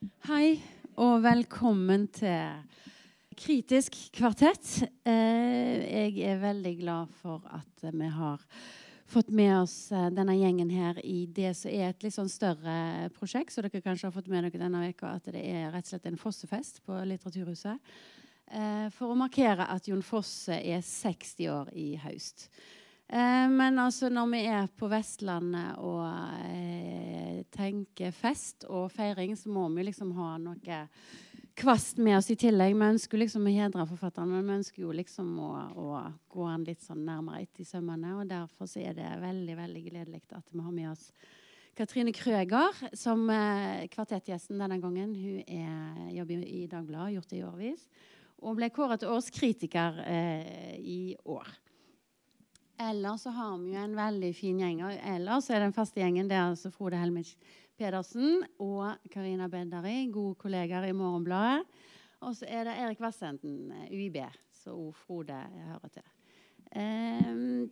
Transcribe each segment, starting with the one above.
Hei, og velkommen til Kritisk kvartett. Eh, jeg er veldig glad for at vi har fått med oss eh, denne gjengen her i det som er et litt sånn større prosjekt. Så dere kanskje har fått med dere denne veka at det er rett og slett en fossefest på Litteraturhuset. Eh, for å markere at Jon Fosse er 60 år i høst. Eh, men altså når vi er på Vestlandet og eh, tenker fest og feiring, så må vi liksom ha noe kvast med oss i tillegg. Vi ønsker liksom å hedre forfatteren, men vi ønsker jo liksom å, å gå han litt sånn nærmere etter i sømmene. Og derfor så er det veldig veldig gledelig at vi har med oss Katrine Krøger som eh, kvartettgjesten denne gangen. Hun er, jobber i Dagbladet, gjort det i årevis. Og ble kåret til årskritiker eh, i år. Eller så har vi jo en veldig fin gjeng. Eller så er den faste gjengen det er altså Frode Helmich Pedersen og Karina Beddari, gode kollegaer i Morgenbladet. Og så er det Erik Vassenden, UiB, som Frode hører til. Um,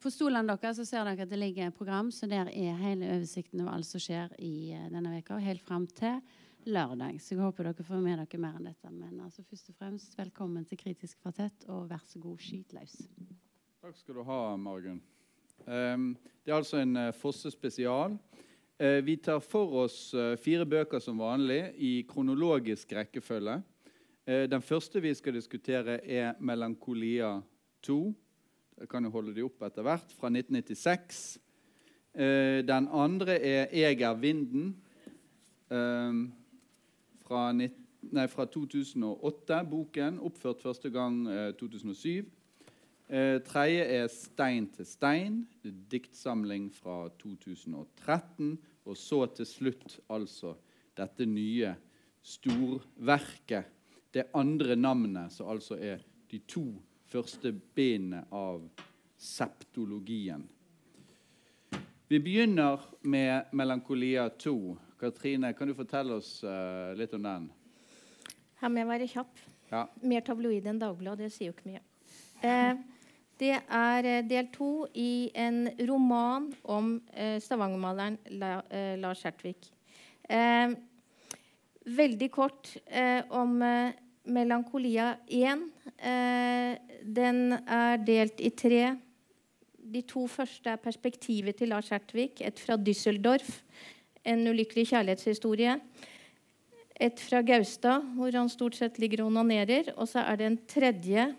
på stolene deres så ser dere at det ligger et program, så der er hele oversikten over alt som skjer i uh, denne veka, helt fram til lørdag. Så jeg håper dere får med dere mer enn dette. Men altså, først og fremst velkommen til Kritisk kvartett, og vær så god, skyt løs. Takk skal du ha, Margunn. Um, det er altså en uh, Fosse spesial. Uh, vi tar for oss uh, fire bøker som vanlig i kronologisk rekkefølge. den første vi skal diskutere, er 'Melankolia 2'. Jeg kan jo holde de opp etter hvert. Fra 1996. den andre er 'Jeg er vinden'. Fra, fra 2008, boken. Oppført første gang 2007. Eh, tredje er 'Stein til stein', diktsamling fra 2013. Og så til slutt altså dette nye storverket. Det andre navnet, som altså er de to første bindene av septologien. Vi begynner med 'Melankolia 2'. Katrine, kan du fortelle oss uh, litt om den? Her må jeg være kjapp. Ja. Mer tabloid enn Dagbladet. Det sier jo ikke mye. Eh, det er eh, del to i en roman om eh, stavangermaleren eh, Lars Hertvik. Eh, veldig kort om Melankolia 1. den er delt i tre. De to første er perspektivet til Lars Hertvig, Et fra Düsseldorf, en ulykkelig kjærlighetshistorie. Et fra Gaustad, hvor han stort sett ligger og onanerer. Og så er det en tredje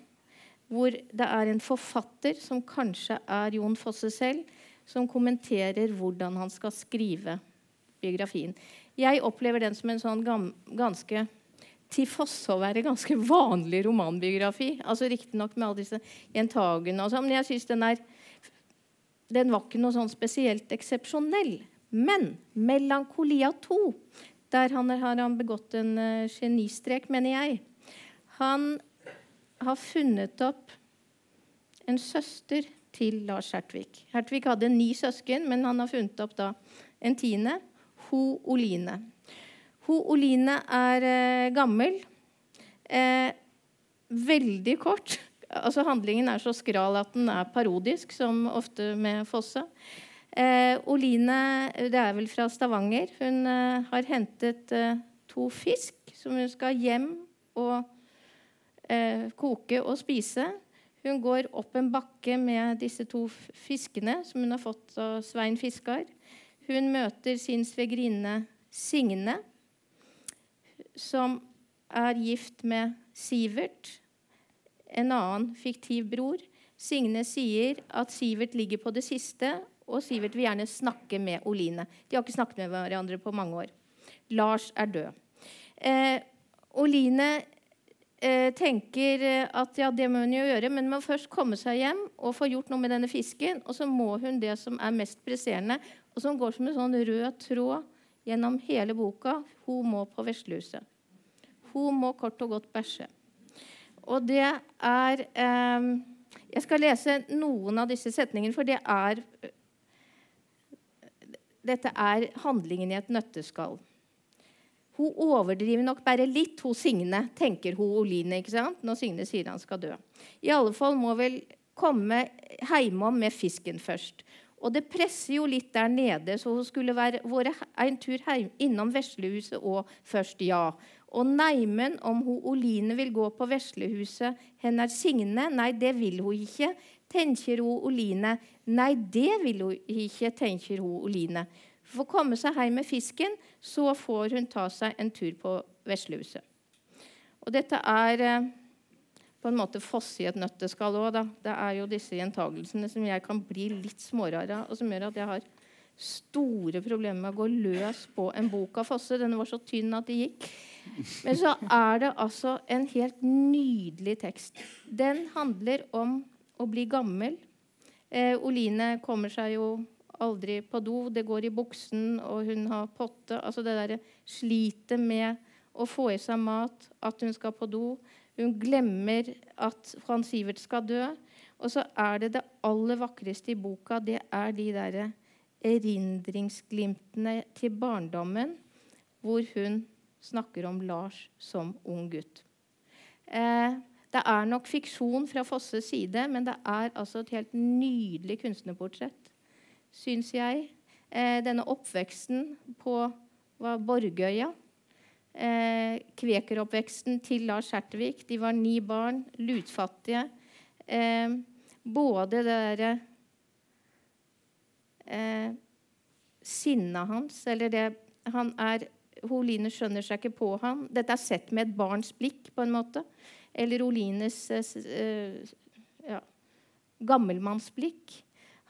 hvor det er en forfatter, som kanskje er Jon Fosse selv, som kommenterer hvordan han skal skrive biografien. Jeg opplever den som en sånn ganske til Fosse å være ganske vanlig romanbiografi. Altså Riktignok med alle disse gjentagene, og sånn, men jeg syns den er Den var ikke noe sånn spesielt eksepsjonell. Men 'Melankolia 2', der han, har han begått en uh, genistrek, mener jeg. Han har funnet opp en søster til Lars Hertvig. Hertvig hadde ni søsken, men han har funnet opp da en tiende. Ho Oline. Ho Oline er eh, gammel. Eh, veldig kort. Altså Handlingen er så skral at den er parodisk, som ofte med Fosse. Eh, Oline det er vel fra Stavanger. Hun eh, har hentet eh, to fisk som hun skal hjem og eh, koke og spise. Hun går opp en bakke med disse to fiskene som hun har fått av Svein Fiskar. Hun møter sin svigerinne Signe, som er gift med Sivert, en annen fiktiv bror. Signe sier at Sivert ligger på det siste, og Sivert vil gjerne snakke med Oline. De har ikke snakket med hverandre på mange år. Lars er død. Eh, Oline eh, tenker eh, at ja, det må hun jo gjøre, men må først komme seg hjem og få gjort noe med denne fisken. Og så må hun det som er mest presserende, og som går som en sånn rød tråd gjennom hele boka. Hun må på veslehuset. Hun må kort og godt bæsje. Og det er eh, Jeg skal lese noen av disse setningene, for det er Dette er handlingen i et nøtteskall. Hun overdriver nok bare litt, hun Signe, tenker hun Oline ikke sant? når Signe sier han skal dø. I alle fall må vel komme heimom med fisken først. Og det presser jo litt der nede, så hun skulle være, vært en tur heim, innom veslehuset òg først, ja. Og neimen om hun Oline vil gå på veslehuset hennes Signe, nei, det vil hun ikke, tenker hun Oline. Nei, det vil hun ikke, tenker hun Oline. For å komme seg hjem med fisken, så får hun ta seg en tur på veslehuset. Og dette er eh, på en måte fosse i et nøtteskall òg. Det er jo disse gjentagelsene som jeg kan bli litt smårar av, og som gjør at jeg har store problemer med å gå løs på en bok av Fosse. Denne var så tynn at det gikk. Men så er det altså en helt nydelig tekst. Den handler om å bli gammel. Eh, Oline kommer seg jo aldri på do. Det går i buksen, og hun har potte. Altså det derre slitet med å få i seg mat, at hun skal på do. Hun glemmer at Juan Sivert skal dø. Og så er det det aller vakreste i boka, det er de der erindringsglimtene til barndommen, hvor hun snakker om Lars som ung gutt. Eh, det er nok fiksjon fra Fosses side, men det er altså et helt nydelig kunstnerportrett, syns jeg. Eh, denne oppveksten på Borgøya eh, kvekeroppveksten til Lars Hertevik. De var ni barn, lutfattige. Eh, både det derre eh, sinnet hans eller det han er Oline skjønner seg ikke på ham. Dette er sett med et barns blikk, på en måte. Eller Olines eh ja, gammelmannsblikk.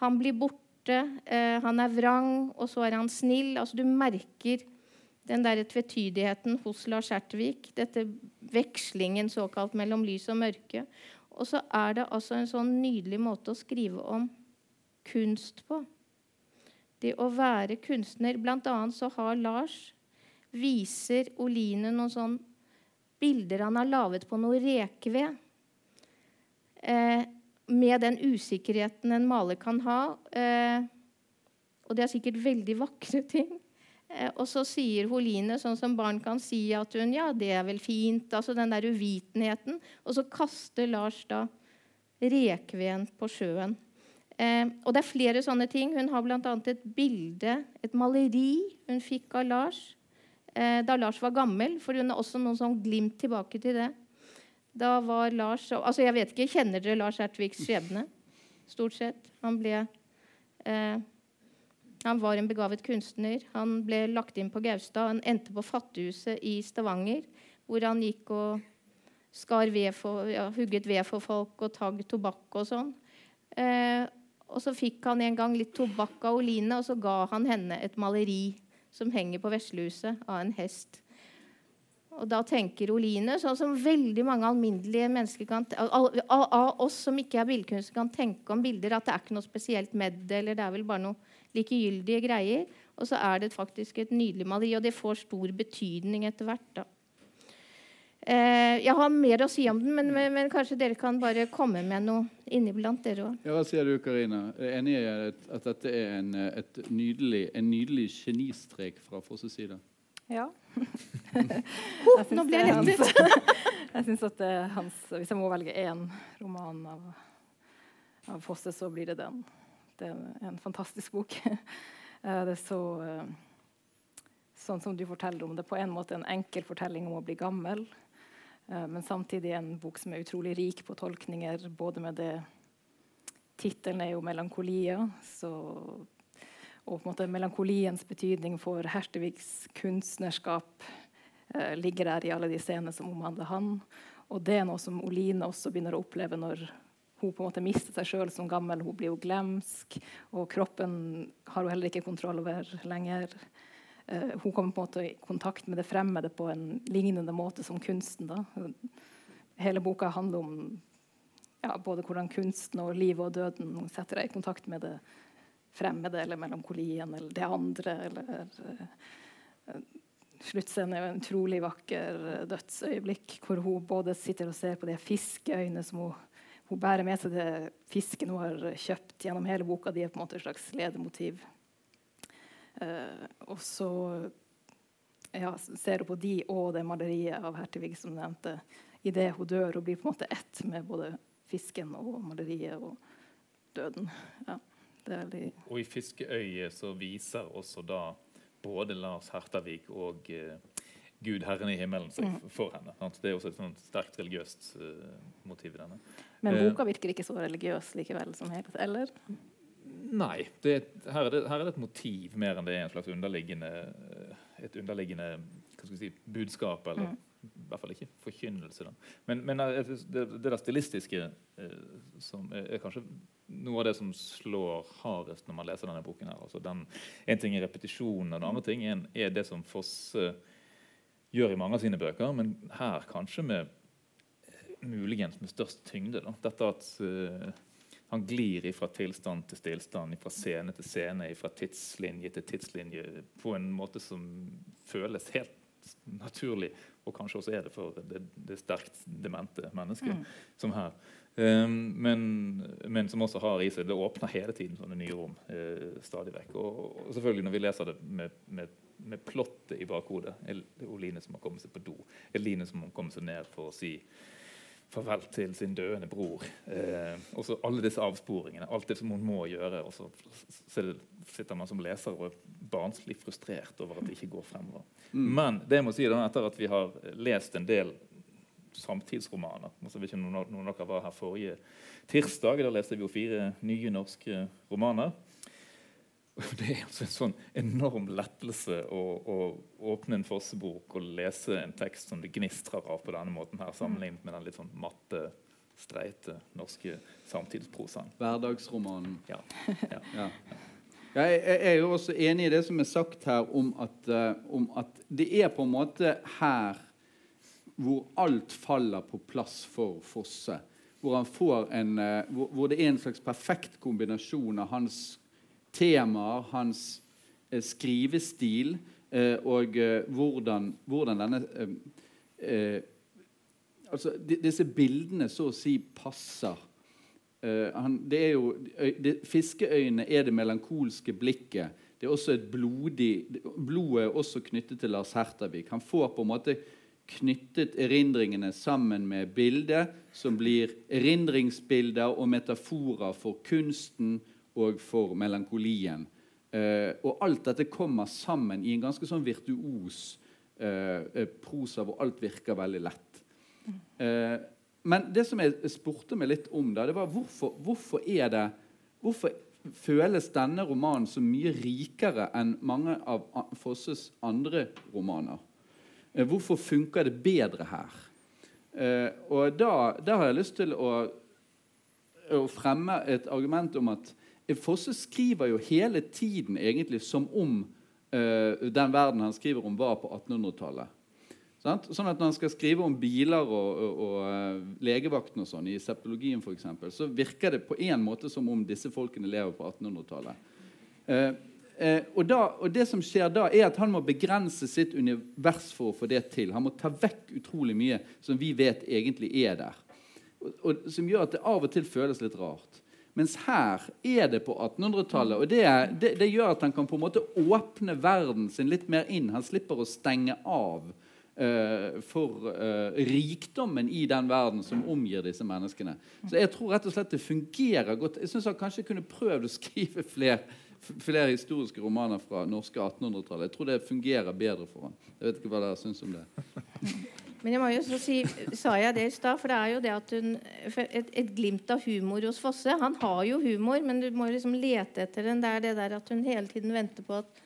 Han blir borte, eh, han er vrang, og så er han snill. Altså, du merker den der tvetydigheten hos Lars Ertvik, dette vekslingen såkalt mellom lys og mørke. Og så er det altså en sånn nydelig måte å skrive om kunst på. Det å være kunstner. Blant annet så har Lars viser Oline noen sånn bilder han har laget på noe rekeved. Eh, med den usikkerheten en maler kan ha. Eh, og det er sikkert veldig vakre ting. Eh, og så sier Holine, sånn som barn kan si, at hun Ja, det er vel fint. Altså den der uvitenheten. Og så kaster Lars da rekveden på sjøen. Eh, og det er flere sånne ting. Hun har bl.a. et bilde, et maleri, hun fikk av Lars eh, da Lars var gammel. For hun har også noen sånn glimt tilbake til det. Da var Lars Altså, jeg vet ikke, kjenner dere Lars Ertviks skjebne? Stort sett. Han ble eh, han var en begavet kunstner. Han ble lagt inn på Gaustad. Han endte på Fattighuset i Stavanger, hvor han gikk og skar ved for, ja, hugget ved for folk og tagg tobakk og sånn. Eh, og så fikk han en gang litt tobakk av Oline, og så ga han henne et maleri som henger på veslehuset, av en hest. Og da tenker Oline, sånn som veldig mange alminnelige mennesker kan, av, av oss som ikke er billedkunstnere, kan tenke om bilder, at det er ikke noe spesielt med det, eller det er vel bare noe likegyldige greier. Og så er det faktisk et nydelig maleri, og det får stor betydning etter hvert. da. Eh, jeg har mer å si om den, men, men, men, kanskje dere kan bare komme med noe inniblant, dere òg. Ja, hva sier du, Karina? Er enig i at dette er en, nydelig, en nydelig genistrek fra Fosses side? Ja. oh, nå ble jeg lettet! jeg syns at det er hans Hvis jeg må velge én roman av, av Fosse, så blir det den. Det er en fantastisk bok. Eh, det er så eh, Sånn som du forteller om det, på en måte en enkel fortelling om å bli gammel. Eh, men samtidig en bok som er utrolig rik på tolkninger, både med det Tittelen er jo 'Melankolia', så, og melankoliens betydning for Hertevigs kunstnerskap eh, ligger der i alle de scenene som omhandler han. Og det er noe som Oline også begynner å oppleve når hun på en måte mister seg sjøl som gammel. Hun blir jo glemsk, og kroppen har hun heller ikke kontroll over lenger. Eh, hun kommer på en måte i kontakt med det fremmede på en lignende måte som kunsten. Da. Hele boka handler om ja, både hvordan kunsten og livet og døden setter deg i kontakt med det fremmede eller melankolien eller det andre. eller... Uh, Sluttscenen er jo en utrolig vakker dødsøyeblikk hvor hun både sitter og ser på de fiskeøynene som hun hun bærer med seg det fisken hun har kjøpt gjennom hele boka. De er på en måte et slags ledemotiv. Uh, og så ja, ser hun på de og det maleriet av Hertevig som nevnte. Idet hun dør og blir på en måte ett med både fisken og maleriet og døden. Ja. Veldig Og i 'Fiskeøyet' så viser også da både Lars Hertavik og uh, Gud, Herren i himmelen, seg Mm. for henne. Det er også et sånt sterkt religiøst uh, motiv i denne. Men Eh. boka virker ikke så religiøs likevel som helhet, eller? Nei. Det, er- her, er det, her er det et motiv mer enn det er en slags underliggende, et underliggende si, budskap. Eller Mm. i hvert fall ikke forkynnelse. Men, men det, det der stilistiske som er, er kanskje noe av det som slår hardest når man leser denne boken. her. Altså den, en ting er repetisjonen, og den andre ting er, er det som Fosse gjør i mange av sine bøker, men her kanskje med muligens med størst tyngde. Da. Dette at uh, han glir fra tilstand til stillstand, fra scene til scene, fra tidslinje til tidslinje på en måte som føles helt naturlig, og kanskje også er det for det, det sterkt demente mennesket, Mm. som her. Um, men, men som også har i seg Det åpner hele tiden sånne nye rom. eh, stadig vekk. Og, og selvfølgelig når vi leser det med, med, med plottet i bakhodet Oline som har kommet seg på do. Eline som har kommet seg ned for å si farvel til sin døende bror. Eh, og så alle disse avsporingene. Alt det som hun må gjøre. Og så, er sitter man som leser og er barnslig frustrert over at det ikke går fremover. Mm. Men det jeg må si da, etter at vi har lest en del samtidsromaner altså, ikke noen, noen av dere var her forrige tirsdag. Da leste vi jo fire nye norske romaner. Det er altså en sånn enorm lettelse å, å åpne en fossebok og lese en tekst som det gnistrer av på denne måten, her, sammenlignet med den litt sånn matte, streite norske samtidsprosaen. Hverdagsromanen. Ja. Ja. Ja. Ja, jeg, jeg er jo også enig i det som er sagt her om at, eh, om at det er på en måte her hvor alt faller på plass for Fosse. Hvor, en, eh, hvor, det er en slags perfekt kombinasjon av hans temaer, hans eh, skrivestil eh, og hvordan, hvordan denne Altså, disse bildene så å si passer. Han, det er jo, det, fiskeøyne er det melankolske blikket. Det er også et blodig, Blodet er også knyttet til Lars Hertervik. Han får på en måte knyttet erindringene sammen med bildet, som blir erindringsbilder og metaforer for kunsten og for melankolien. Eh, og alt dette kommer sammen i en ganske sånn virtuos eh, eh, prosa hvor alt virker veldig lett. Eh, men det som jeg spurte meg litt om, da, det var hvorfor, hvorfor er det Hvorfor føles denne romanen så mye rikere enn mange av Fosses andre romaner? Eh, hvorfor funker det bedre her? Eh, og da, da har jeg lyst til å, å fremme et argument om at Fosse skriver jo hele tiden egentlig som om eh, den verden han skriver om, var på 1800-tallet. Sånn at Når han skal skrive om biler og, og, og legevakten og sånn, i septologien eksempel, så virker det på en måte som om disse folkene lever på 1800-tallet. Eh, eh, og, da, og det som skjer da, er at han må begrense sitt univers for å få det til. Han må ta vekk utrolig mye som vi vet egentlig er der. Og, og, som gjør at det av og til føles litt rart. Mens her er det på 1800-tallet. Og det, det, det gjør at han kan på en måte åpne verden sin litt mer inn. Han slipper å stenge av eh, for eh, rikdommen i den verden som omgir disse menneskene. Så jeg tror rett og slett det fungerer godt. Jeg synes han kanskje kunne prøvd å skrive flere, flere historiske romaner fra norske 1800-tallet. Jeg tror det fungerer bedre for han. Jeg vet ikke hva dere syns om det. Men jeg må jo så si, sa jeg det i stad, for det er jo det at hun et, et glimt av humor hos Fosse. Han har jo humor, men du må liksom lete etter den. Det er det der at hun hele tiden venter på at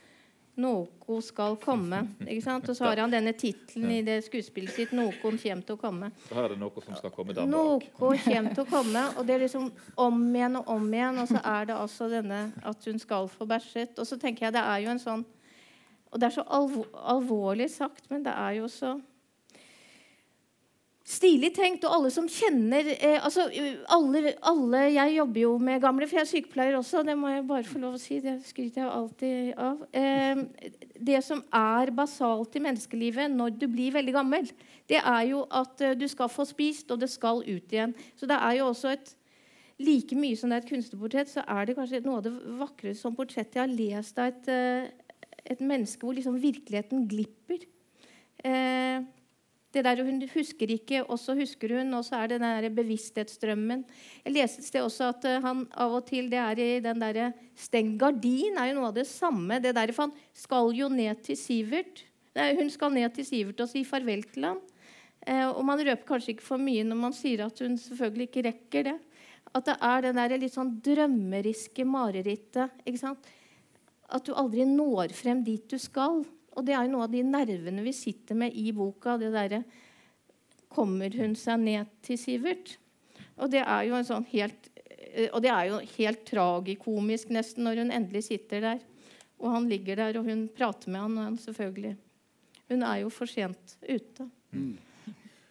noe skal komme. ikke sant? Og så har han denne tittelen i det skuespillet sitt 'Noen kommer til å komme'. Så her er det noe som skal komme den Noe kommer til å komme, og det er liksom om igjen og om igjen. Og så er det altså denne at hun skal få bæsjet. Og så tenker jeg det er jo en sånn Og det er så alvor, alvorlig sagt, men det er jo så Stilig tenkt, og alle som kjenner eh, altså, alle, alle, Jeg jobber jo med gamle, for jeg er sykepleier også. Det må jeg bare få lov å si. Det skryter jeg alltid av. Eh, det som er basalt i menneskelivet når du blir veldig gammel, det er jo at eh, du skal få spist, og det skal ut igjen. Så det er jo også et Like mye som det er et kunstnerportrett, så er det kanskje noe av det vakreste som portrett jeg har lest av et, eh, et menneske hvor liksom virkeligheten glipper. Eh, Det der Hun husker ikke, og så husker hun, og så er det den der bevissthetsstrømmen. Jeg leste et sted også at eh, han av og til det er i den derre Stengt gardin er jo noe av det samme. Det der, for Han skal jo ned til Sivert. Nei, hun skal ned til Sivert og si farvel til ham. Eh, og man røper kanskje ikke for mye når man sier at hun selvfølgelig ikke rekker det. At det er det der litt sånn drømmeriske marerittet. ikke sant? At du aldri når frem dit du skal. Og det er jo noe av de nervene vi sitter med i boka. det der, Kommer hun seg ned til Sivert? Og det er jo en sånn helt eh, og det er jo helt tragikomisk nesten når hun endelig sitter der. Og han ligger der, og hun prater med han, og han selvfølgelig Hun er jo for sent ute. Mm.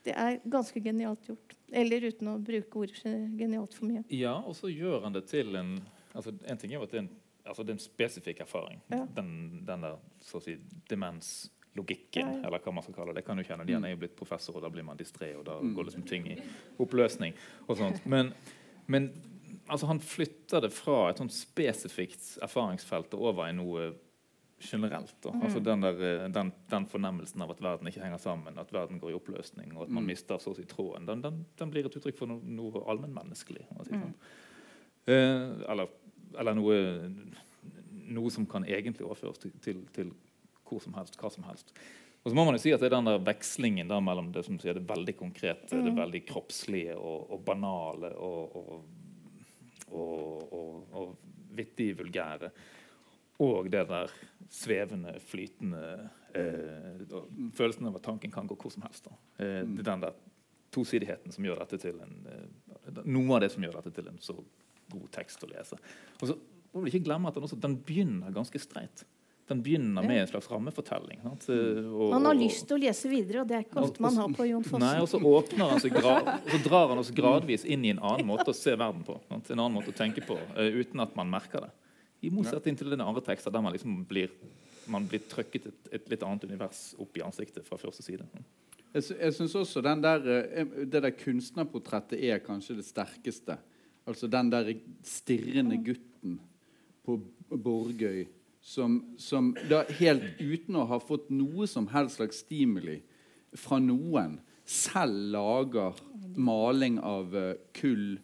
Det er ganske genialt gjort. Eller uten å bruke ordet genialt for mye. Ja, og så gjør han det til en altså En ting er jo at det er en altså det er en spesifikk erfaring. Ja. Den, den der så å si, demenslogikken, Ja, ja. eller hva man skal kalle det. Det kan jo kjenne igjen. Jeg er blitt professor, og da blir man distré, og da Mm. går liksom ting i oppløsning. og sånt. Men, men altså, han flytter det fra et sånt spesifikt erfaringsfelt og over i noe generelt. Da. Altså den, der, eh, den, den fornemmelsen av at verden ikke henger sammen, at verden går i oppløsning, og at man Mm. mister så å si tråden, den, den, blir et uttrykk for noe, noe allmennmenneskelig. Si, Mm. sånn. Eh, eller eller noe, noe som kan egentlig overføres til, til, til hvor som helst, hva som helst. Og så må man jo si at det er den der vekslingen der mellom det som sier det veldig konkrete, det veldig kroppslige og, og banale og, og, og, og, vittig vulgære, og det der svevende, flytende eh, Følelsen av at tanken kan gå hvor som helst. Eh, det er den der tosidigheten som gjør dette til en eh, Noe av det som gjør dette til en så god tekst å lese. Og så må vi ikke glemme at den, også, den begynner ganske streit. Den begynner med en slags rammefortelling. Sant? Eh, og- Man har lyst til å lese videre, og det er ikke ofte man har på Jon Fosse. Nei, og så åpner han seg så drar han oss gradvis inn i en annen måte å se verden på. Sant? En annen måte å tenke på, eh, uten at man merker det. I motsetning til den andre tekster der man liksom blir man blir trykket et, et litt annet univers opp i ansiktet fra første side. Jeg, jeg synes også den der, eh, Det der kunstnerportrettet er kanskje det sterkeste. Altså den der stirrende gutten på Borgøy som, som da helt uten å ha fått noe som helst slags stimuli fra noen, selv lager maling av eh, kull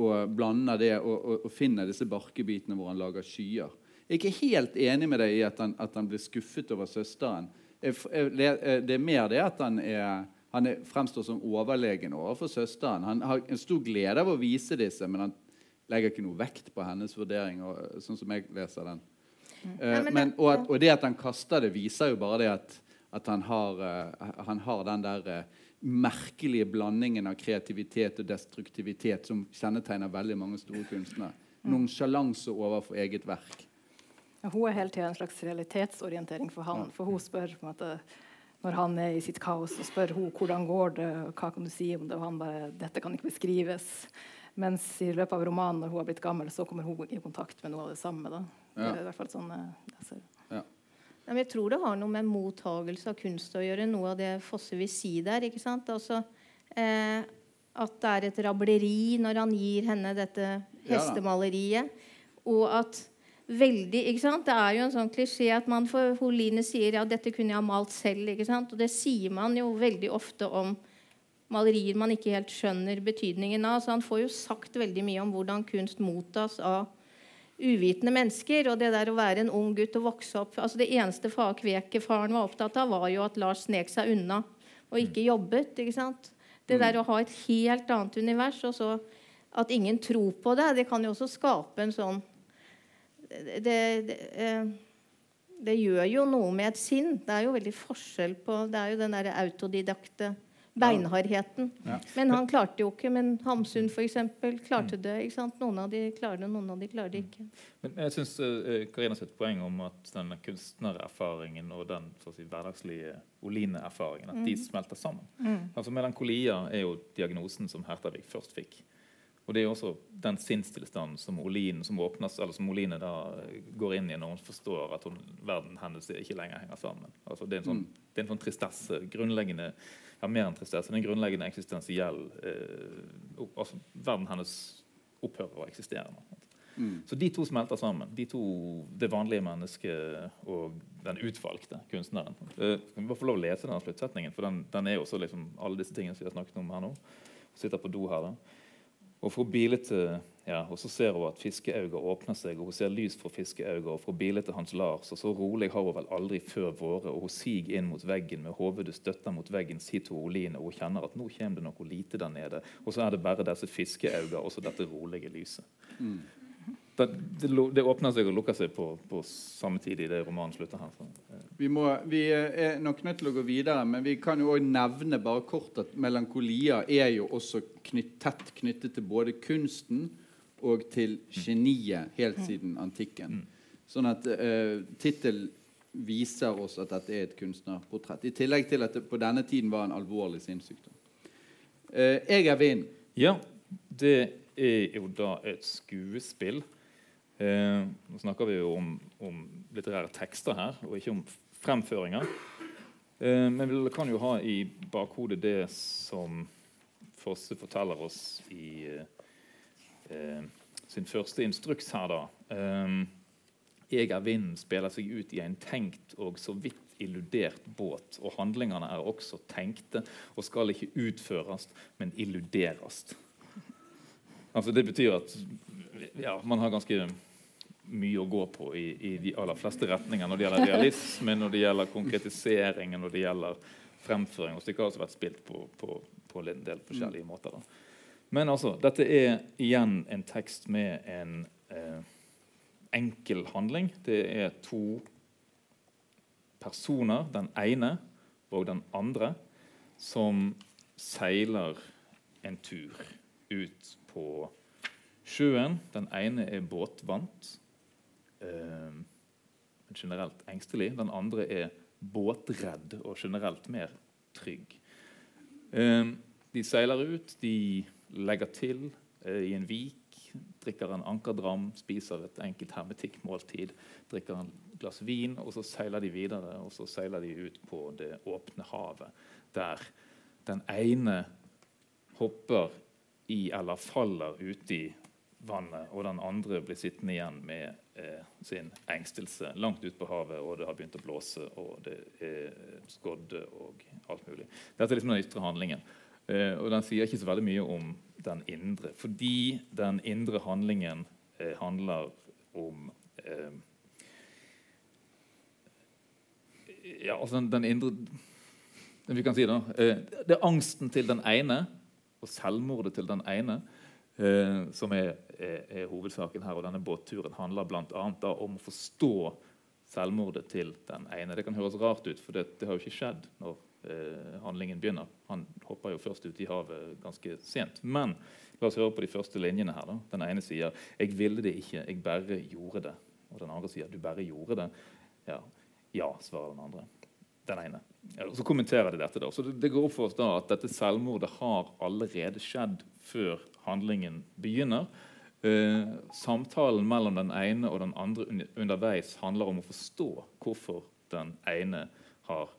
og blander det og, og, og finner disse barkebitene hvor han lager skyer. Jeg er ikke helt enig med deg i at han, at han blir skuffet over søsteren. Jeg, jeg, eh, det er mer det at han, er, han er, fremstår som overlegen overfor søsteren. Han har en stor glede av å vise disse, men han legger ikke noe vekt på hennes vurdering, og, sånn som jeg leser den. Eh, Nei, men men, og, at, og det at han kaster det, viser jo bare det at, at han, har, uh, han har den der uh, merkelige blandingen av kreativitet og destruktivitet som kjennetegner veldig mange store kunstnere. Nonsjalanse overfor eget verk. Ja, hun er hele tida en slags realitetsorientering for han. For hun spør på en måte, når han er i sitt kaos, og spør hun hvordan går det, hva kan du si om det, og han bare dette kan ikke beskrives. Mens i løpet av romanen, når hun har blitt gammel, så kommer hun i kontakt med noe av det samme. Da. Det er i hvert fall sånn jeg ser ja. men jeg tror det har noe med mottagelse av kunst å gjøre. Noe av det Fosse vil si der. ikke sant? Altså, eh, at det er et rableri når han gir henne dette Ja hestemaleriet. Og at veldig ikke sant? Det er jo en sånn klisjé at man for Holine sier ja, dette kunne jeg ha malt selv. ikke sant? Og det sier man jo veldig ofte om malerier man ikke helt skjønner betydningen av. Så han får jo sagt veldig mye om hvordan kunst mottas av uvitende mennesker. Og det der å være en ung gutt og vokse opp altså Det eneste far Kveke-faren var opptatt av, var jo at Lars snek seg unna og ikke jobbet. ikke sant? Det der å ha et helt annet univers, og så at ingen tror på det, det kan jo også skape en sånn det, det, eh, det gjør jo noe med et sinn. Det er jo veldig forskjell på Det er jo den derre autodidakte beinhardheten. Ja. Men han klarte jo ikke. Men Hamsun f.eks. klarte det. ikke sant? Noen av de klarer det, noen av de klarer det ikke. Men jeg syns uh, Karina sitt poeng om at denne kunstnererfaringen og den si, hverdagslige Oline-erfaringen at de smelter sammen. Altså Melankolia er jo diagnosen som Hertavik først fikk. Og det er jo også den sinnstilstanden som Oline, som åpnes, eller som Oline da går inn i når hun forstår at hun, verden hennes ikke lenger henger sammen. Altså det, er en sånn, det er en sånn tristesse. grunnleggende, ja Mer enn tristesse. En grunnleggende eksistensiell eh, altså Verden hennes opphører å eksistere. Mm. Så de to smelter sammen. De to, Det vanlige mennesket og den utvalgte kunstneren. Eh, kan vi bare få lov å lese den sluttsetningen, for den, den er jo også liksom alle disse tingene som vi har snakket om her nå. Sitter på do her da. Og fra bilete, ja, og så ser hun at fiskeøyne åpner seg, og hun ser lys fra fiskeøyne, og fra bilete hans Lars, og så rolig har hun vel aldri før vært, og hun siger inn mot veggen med hodet støtta mot veggen, sier til Oline, og hun kjenner at nå kommer det noe lite der nede, og så er det bare disse fiskeøyne og så dette rolige lyset. Mm. Det, det, det åpner seg og lukker seg på, på samme tid i det romanen slutter her. Så, eh, Vi, må, vi er nok nødt til å gå videre, men vi kan jo også nevne bare kort at melankolia er jo også knytt, tett knyttet til både kunsten og til geniet helt siden antikken. Sånn at uh, tittel viser oss at dette er et kunstnerportrett. I tillegg til at det på denne tiden var en alvorlig sinnssykdom. Eh, jeg er vind. Ja, det er jo da et skuespill. Eh, nå snakker vi jo om, om litterære tekster her, og ikke om fremføringer. Eh, men vi kan jo ha i bakhodet det som Fosse forteller oss i eh, eh, sin første instruks her, da. Eh, jeg er vinden spiller seg ut i en tenkt og så vidt illudert båt, og handlingene er også tenkte og skal ikke utføres, men illuderes. Altså Det betyr at ja, man har ganske mye å gå på i, i de aller fleste retninger når det gjelder realisme, når det gjelder konkretisering, når det gjelder fremføring. Og stykket har også vært spilt på, på, på en del forskjellige måter. Da. Men altså, dette er igjen en tekst med en eh, enkel handling. Det er to personer, den ene og den andre, som seiler en tur ut på sjøen. Den ene er båtvant, eh, generelt engstelig. Den andre er båtredd og generelt mer trygg. Eh, de seiler ut, de legger til eh, i en vik, drikker en ankerdram, spiser et enkelt hermetikkmåltid, drikker en glass vin, og så seiler de videre. Og så seiler de ut på det åpne havet, der den ene hopper i eller faller uti vannet, og den andre blir sittende igjen med eh, sin engstelse langt ute på havet, og det har begynt å blåse, og det er skodde og alt mulig. Dette er liksom den ytre handlingen. Eh, og den sier ikke så veldig mye om den indre, fordi den indre handlingen eh, handler om eh, Ja, altså den, den indre Vi kan si det eh, Det er angsten til den ene og selvmordet til den ene eh, som er, er, er hovedsaken her. Og denne båtturen handler bl.a. om å forstå selvmordet til den ene. Det kan høres rart ut, for det, det har jo ikke skjedd når eh, handlingen begynner. Han hopper jo først ut i havet ganske sent. Men la oss høre på de første linjene her. Da. Den ene sier 'Jeg ville det ikke, jeg bare gjorde det'. Og den andre sier 'Du bare gjorde det'. Ja, ja svarer den andre. Den ene. Ja, så kommenterer de dette. da. Så det, det går opp for oss da at dette selvmordet har allerede skjedd før handlingen begynner. Eh, samtalen mellom den ene og den andre underveis handler om å forstå hvorfor den ene har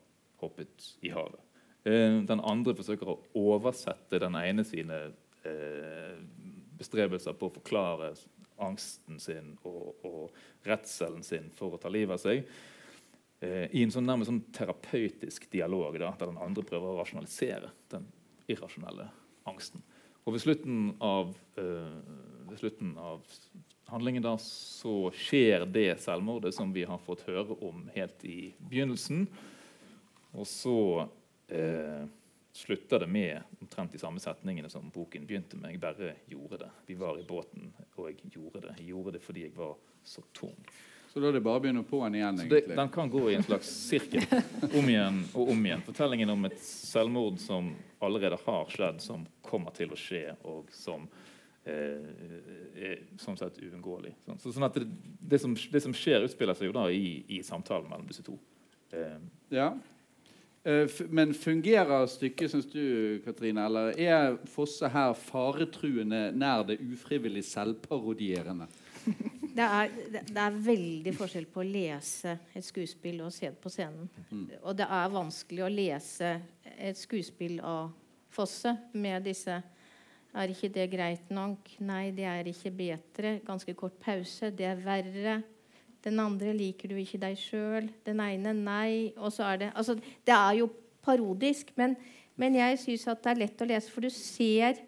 hoppet i havet. Uh, den andre forsøker å oversette den ene sine uh, bestrebelser på å forklare angsten sin og, og redselen sin for å ta livet av seg i en sånn nærmest sånn terapeutisk dialog da, der den andre prøver å rasjonalisere den irrasjonelle angsten. Og ved slutten av, ved slutten av handlingen da, så skjer det selvmordet som vi har fått høre om helt i begynnelsen. Og så eh, slutter det med omtrent de samme setningene som boken begynte med. Jeg bare gjorde det. Vi var i båten, og jeg gjorde det. Jeg gjorde det fordi jeg var så tung. Så da er det bare å begynne på den igjen, egentlig? det, den kan gå i en slags sirkel om igjen og om igjen. Fortellingen om et selvmord som allerede har skjedd, som kommer til å skje, og som er sånn sett uunngåelig. Sånn, så, sånn det, det, som, det som skjer, utspiller seg jo da i, i samtalen mellom disse to. Eh, Ja. Eh, Men fungerer stykket, syns du, Katrine? Eller er Fosse her faretruende nær det ufrivillig selvparodierende? Det er, det er veldig forskjell på å lese et skuespill og se det på scenen. Og det er vanskelig å lese et skuespill av Fosse med disse Er ikke det greit nok? Nei, det er ikke bedre. Ganske kort pause. Det er verre. Den andre liker du ikke deg sjøl. Den ene nei. Og så er det Altså, det er jo parodisk, men, men jeg syns at det er lett å lese, for du ser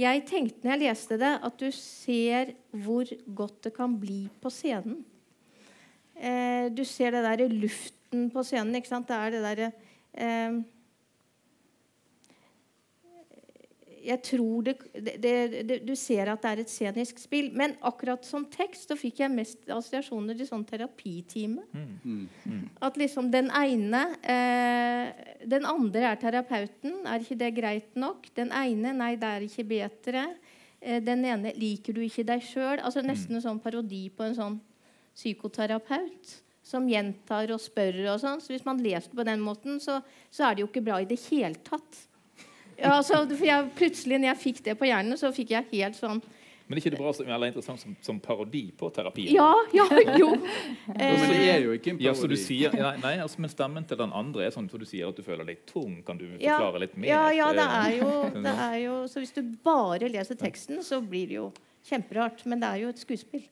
Jeg tenkte når jeg leste det, at du ser hvor godt det kan bli på scenen. Eh, du ser det der luften på scenen. ikke sant? Det er det derre eh, jeg tror det, det, det, Du ser at det er et scenisk spill. Men akkurat som tekst så fikk jeg mest assosiasjoner til sånn terapitime. Mm. At liksom den ene eh, Den andre er terapeuten. Er ikke det greit nok? Den ene Nei, det er ikke bedre. Eh, den ene Liker du ikke deg sjøl? Altså nesten en sånn parodi på en sånn psykoterapeut som gjentar og spør og sånn. Så hvis man leser på den måten, så, så er det jo ikke bra i det hele tatt. Ja, altså, for jeg, plutselig, når jeg fikk det på hjernen, så fikk jeg helt sånn Men er ikke det bra som, eller interessant som, som parodi på terapien? Ja, ja, jo. Men det er jo ikke en Ja, så du parodi. sier, nei, nei altså, Men stemmen til den andre er sånn for du sier at du føler deg tung. Kan du Ja, forklare litt mer? ja, ja, det Eh, er, jo, det er jo Så hvis du bare leser teksten, så blir det jo kjemperart. Men det er jo et skuespill.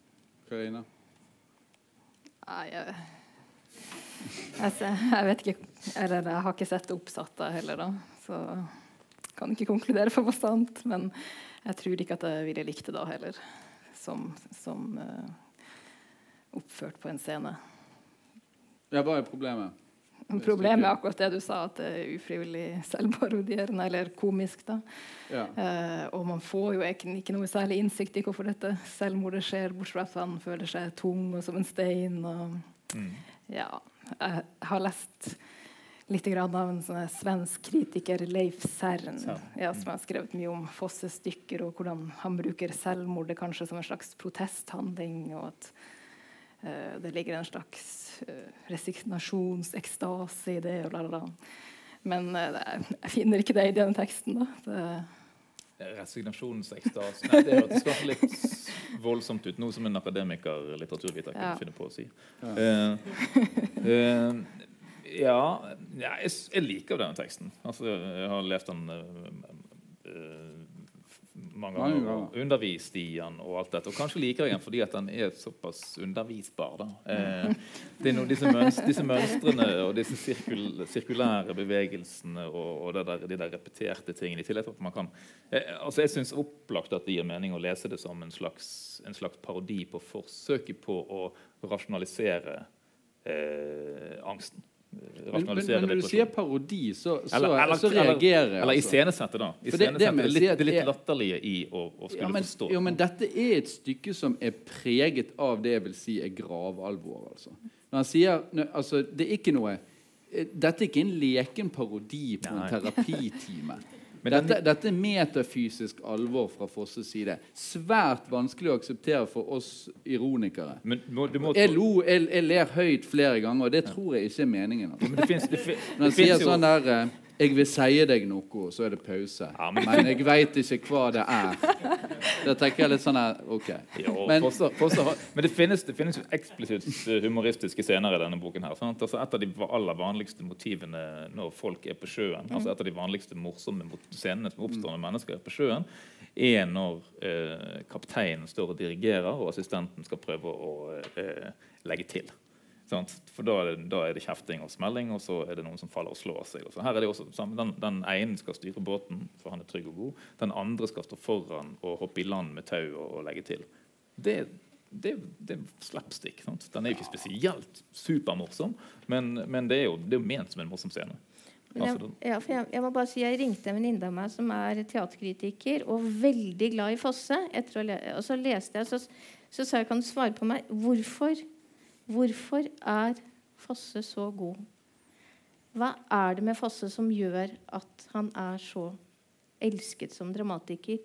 Karina? Nei, jeg, altså, jeg vet ikke Eller jeg har ikke sett det oppsatt heller, da. Så kan ikke konkludere for bastant. Men jeg tror ikke at jeg ville likt det da heller. Som, som uh, oppført på en scene. Ja, hva er problemet? Problemet er akkurat det du sa, at det er ufrivillig selvparodierende, eller komisk. da. Ja. Uh, og man får jo ikke, ikke noe særlig innsikt i hvorfor dette selvmordet skjer, bortsett fra at han føler seg tung og som en stein. Og, Mm. ja, jeg har lest litt grann av en sånn svensk kritiker, Leif Sern, Sern. ja, som har skrevet mye om Fosses stykker, og hvordan han bruker selvmordet kanskje som en slags protesthandling. og at uh, det ligger en slags uh, resignasjonsekstase i det. og la, la, la. Men uh, jeg finner ikke det i denne teksten. da. Det, Resignasjonsekstase Nei, Det hørtes kanskje litt voldsomt ut. Noe som en akademiker litteraturviter kunne Ja. finne på å si. Ja. Ja, ja jeg, jeg liker denne teksten. Altså, jeg har lest den uh, mange ganger og undervist i den og alt dette. Og kanskje liker jeg den fordi at den er såpass undervisbar. Eh, det er noe, disse, mønst, disse mønstrene og disse sirkul, sirkulære bevegelsene og, og det der, de der repeterte tingene. I tillegg til at man kan altså Jeg syns opplagt at det gir mening å lese det som en slags, en slags parodi på forsøket på å rasjonalisere angsten. Men, men, Rasjonalisere men når du sier parodi, så, så, Eller- eller- så reagerer jeg. Eller altså. iscenesette, da. For det- det det, litt, det litt latterlige i å, å skulle Ja, men, forstå. jo, men dette er et stykke som er preget av det jeg vil si er gravalvor. Altså. Når han sier, altså, det er ikke noe eh, Dette er ikke en leken parodi på Nei. en terapitime. Men dette, dette er metafysisk alvor fra Fosses side. Svært vanskelig å akseptere for oss ironikere. Men må, må, Jeg, lo, jeg, jeg ler høyt flere ganger, og det tror jeg ikke er meningen. Altså. men det finnes, det, fi- Når han det sier sånn der eh, 'Jeg vil si deg noe', og så er det pause. Ja, men- men, jeg veit ikke hva det er. Da tenker jeg litt sånn her OK. Jo, Men- forstå, forstå, men det finnes, det finnes jo eksplisitt eh, humoristiske scener i denne boken. her? Altså Et av de aller vanligste motivene når folk er på sjøen, altså et av de vanligste morsomme scenene som oppstår når mennesker er på sjøen, er når eh, kapteinen står og dirigerer, og assistenten skal prøve å eh, legge til. For da er, det, da er det kjefting og smelling, og så er det noen som faller og slår seg. Og her er det også. Den, den ene skal styre båten, for han er trygg og god. Den andre skal stå foran og hoppe i land med tau og, og legge til. Det, det, det er slapstick. Sant? Den er jo ikke spesielt supermorsom, men, men det er jo det er ment som en morsom scene. Jeg, Altså, ja, jeg, jeg må bare si jeg ringte en venninne av meg som er teaterkritiker og veldig glad i Fosse. Og så leste jeg, så, så sa jeg kan du svare på meg hvorfor, hvorfor er Fosse så god? Hva er det med Fosse som gjør at han er så elsket som dramatiker?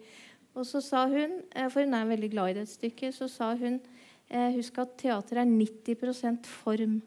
Og så sa hun, eh, for hun er veldig glad i det stykket, så sa hun eh, husk at teater er 90% form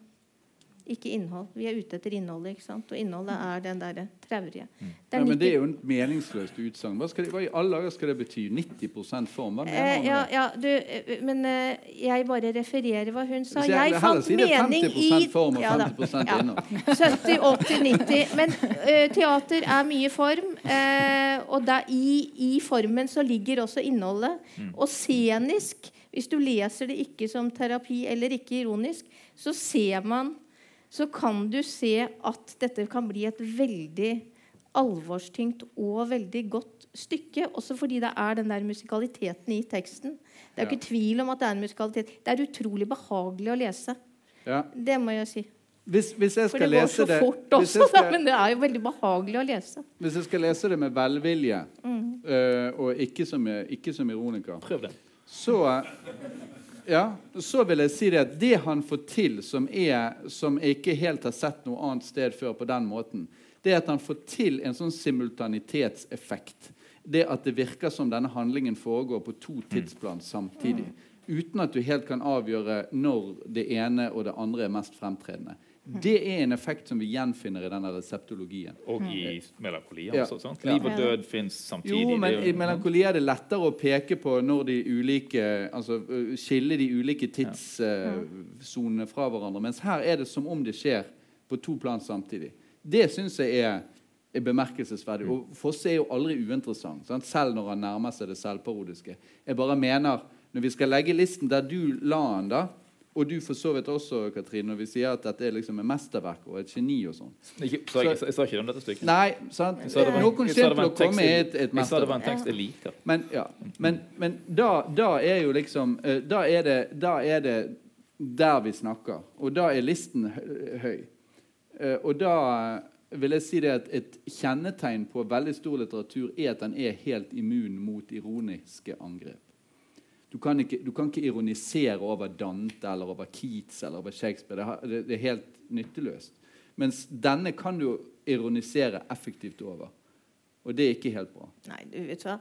ikke innhold. Vi er ute etter innholdet, ikke sant? og innholdet er den derre traurige. Ja, men Det er jo et meningsløst utsagn. Hva, hva i alle dager skal det bety? 90 form? Hva mener Eh, ja, ja, du, eh, men eh, jeg bare refererer hva hun sa. Så jeg Jeg fant si det mening 50 i form og 50 Ja. innhold. 70, 80, 90. Men eh, teater er mye form. eh, og da, i, i formen så ligger også innholdet. Og scenisk, hvis du leser det ikke som terapi eller ikke ironisk, så ser man Så kan du se at dette kan bli et veldig alvorstyngt og veldig godt stykke. Også fordi det er den der musikaliteten i teksten. Det er jo Ja. ikke tvil om at det er en musikalitet. Det er utrolig behagelig å lese. Ja. Det må jeg si. Hvis, hvis jeg For lese det går så det fort også, skal, da, men det er jo veldig behagelig å lese. hvis jeg skal lese det med velvilje Mm. uh, og ikke som, ikke som ironiker Prøv det. så, ja, så vil jeg si det at det han får til, som, er, som jeg ikke helt har sett noe annet sted før på den måten, det er at han får til en sånn simultanitetseffekt. Det at det virker som denne handlingen foregår på to tidsplan samtidig. Uten at du helt kan avgjøre når det ene og det andre er mest fremtredende. Det er en effekt som vi gjenfinner i denne reseptologien. Og i melankoli. Ja. Altså, sant? Ja. Liv og død fins samtidig. Jo, men i melankoli er det lettere å peke på når de ulike Altså ø, skille de ulike tidssonene fra hverandre. Mens her er det som om det skjer på to plan samtidig. Det syns jeg er, er bemerkelsesverdig. Og Fosse er jo aldri uinteressant, sant? selv når han nærmer seg det selvparodiske. Jeg bare mener, når vi skal legge listen der du la den, da, og du for så vidt også, Katrine, når vi sier at dette er liksom et mesterverk og et geni og sånn jeg, sa ikke det om dette stykket. Nei, sant? Var en- Noen kommer til å komme i et, et Jeg sa det var en mesterverk. tekst jeg liker. Men, ja. men, men da, da er jo liksom eh, da er, det, da er det der vi snakker. Og da er listen høy. Eh, Og da vil jeg si det at et kjennetegn på veldig stor litteratur er at den er helt immun mot ironiske angrep. Du kan ikke, du kan ikke ironisere over Dante eller over Keats eller over Shakespeare. Det, har- det, det er helt nytteløst. Mens denne kan du ironisere effektivt over. Og det er ikke helt bra. Nei, du vet hva?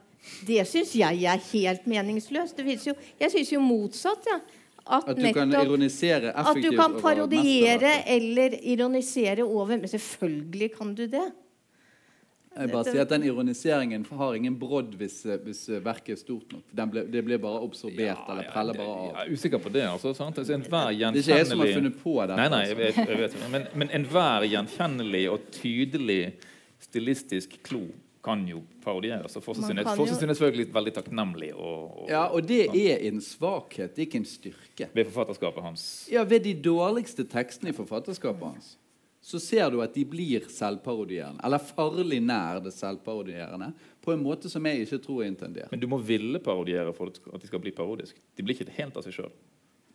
Det syns jeg er helt meningsløst. Det jo, jeg syns jo motsatt. Ja. At, At du kan nettopp ironisere At du kan parodiere eller ironisere over. Men selvfølgelig kan du det. Jeg bare sier at Den ironiseringen har ingen brodd hvis, hvis verket er stort nok. Den ble, det blir bare absorbert eller preller bare av. Jeg er usikker på det. altså, sant? Altså, enhver Det er ikke jeg som har funnet på dette. Nei, nei, jeg altså. vet, jeg vet. Men, men enhver gjenkjennelig og tydelig stilistisk klo kan jo parodieres. Og Man Fosse sin er selvfølgelig veldig takknemlig og, og, Ja, og det er en svakhet, ikke en styrke. ved forfatterskapet hans. Ja, Ved de dårligste tekstene i forfatterskapet hans så ser du at de blir selvparodierende. Eller farlig nær det selvparodierende. På en måte som jeg ikke tror er intendert. Men du må ville parodiere for at de skal bli parodisk. De blir ikke helt av seg sjøl.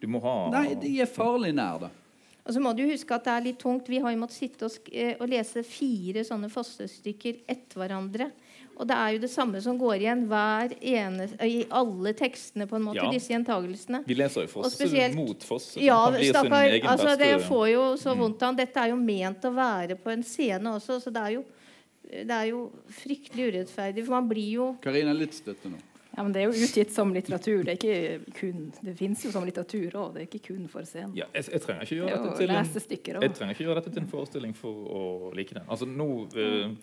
Du må ha Nei, de er farlig nær det. Og så må du huske at det er litt tungt. Vi har jo måttet sitte og, sk eh, og lese fire sånne fosterstykker etter hverandre. Og det er jo det samme som går igjen hver ene, i alle tekstene, på en måte, Ja. disse gjentagelsene. Vi leser jo Og Fosse spesielt- mot Fosse. Ja, blir sin stakkar. Altså, det får jo så vondt av han. Dette er jo ment å være på en scene også, så det er jo, det er jo fryktelig urettferdig. For man blir jo Karina, litt støtte nå. Ja, men Det er jo utgitt som litteratur. Det er ikke kun, det fins jo som litteratur òg. Det er ikke kun for scenen. Ja, jeg, jeg trenger ikke gjøre dette til en Jeg trenger ikke gjøre dette til en forestilling for å like den. Altså nå eh,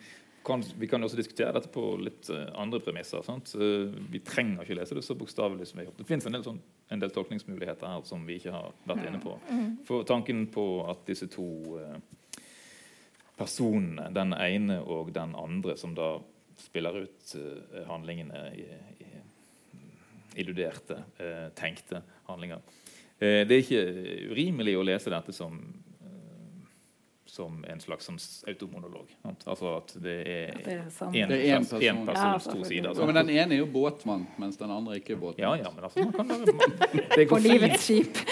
kan, Vi kan også diskutere dette på litt eh, andre premisser. Sant? Eh, vi trenger ikke lese det så bokstavelig som vi har gjort. Det fins en, sånn, en del tolkningsmuligheter her som vi ikke har vært inne på. For tanken på at disse to eh, personene, den ene og den andre, som da spiller ut handlingene i, i illuderte, tenkte handlinger. Det er ikke urimelig å lese dette som, som en slags sånn automonolog. Sant? Altså at det er det én Det er en person, person. Ja, to sider. Ja, men den ene er jo båtmann, mens den andre ikke er båtmann. Ja, ja, men altså, man kan være, man, På livets skip.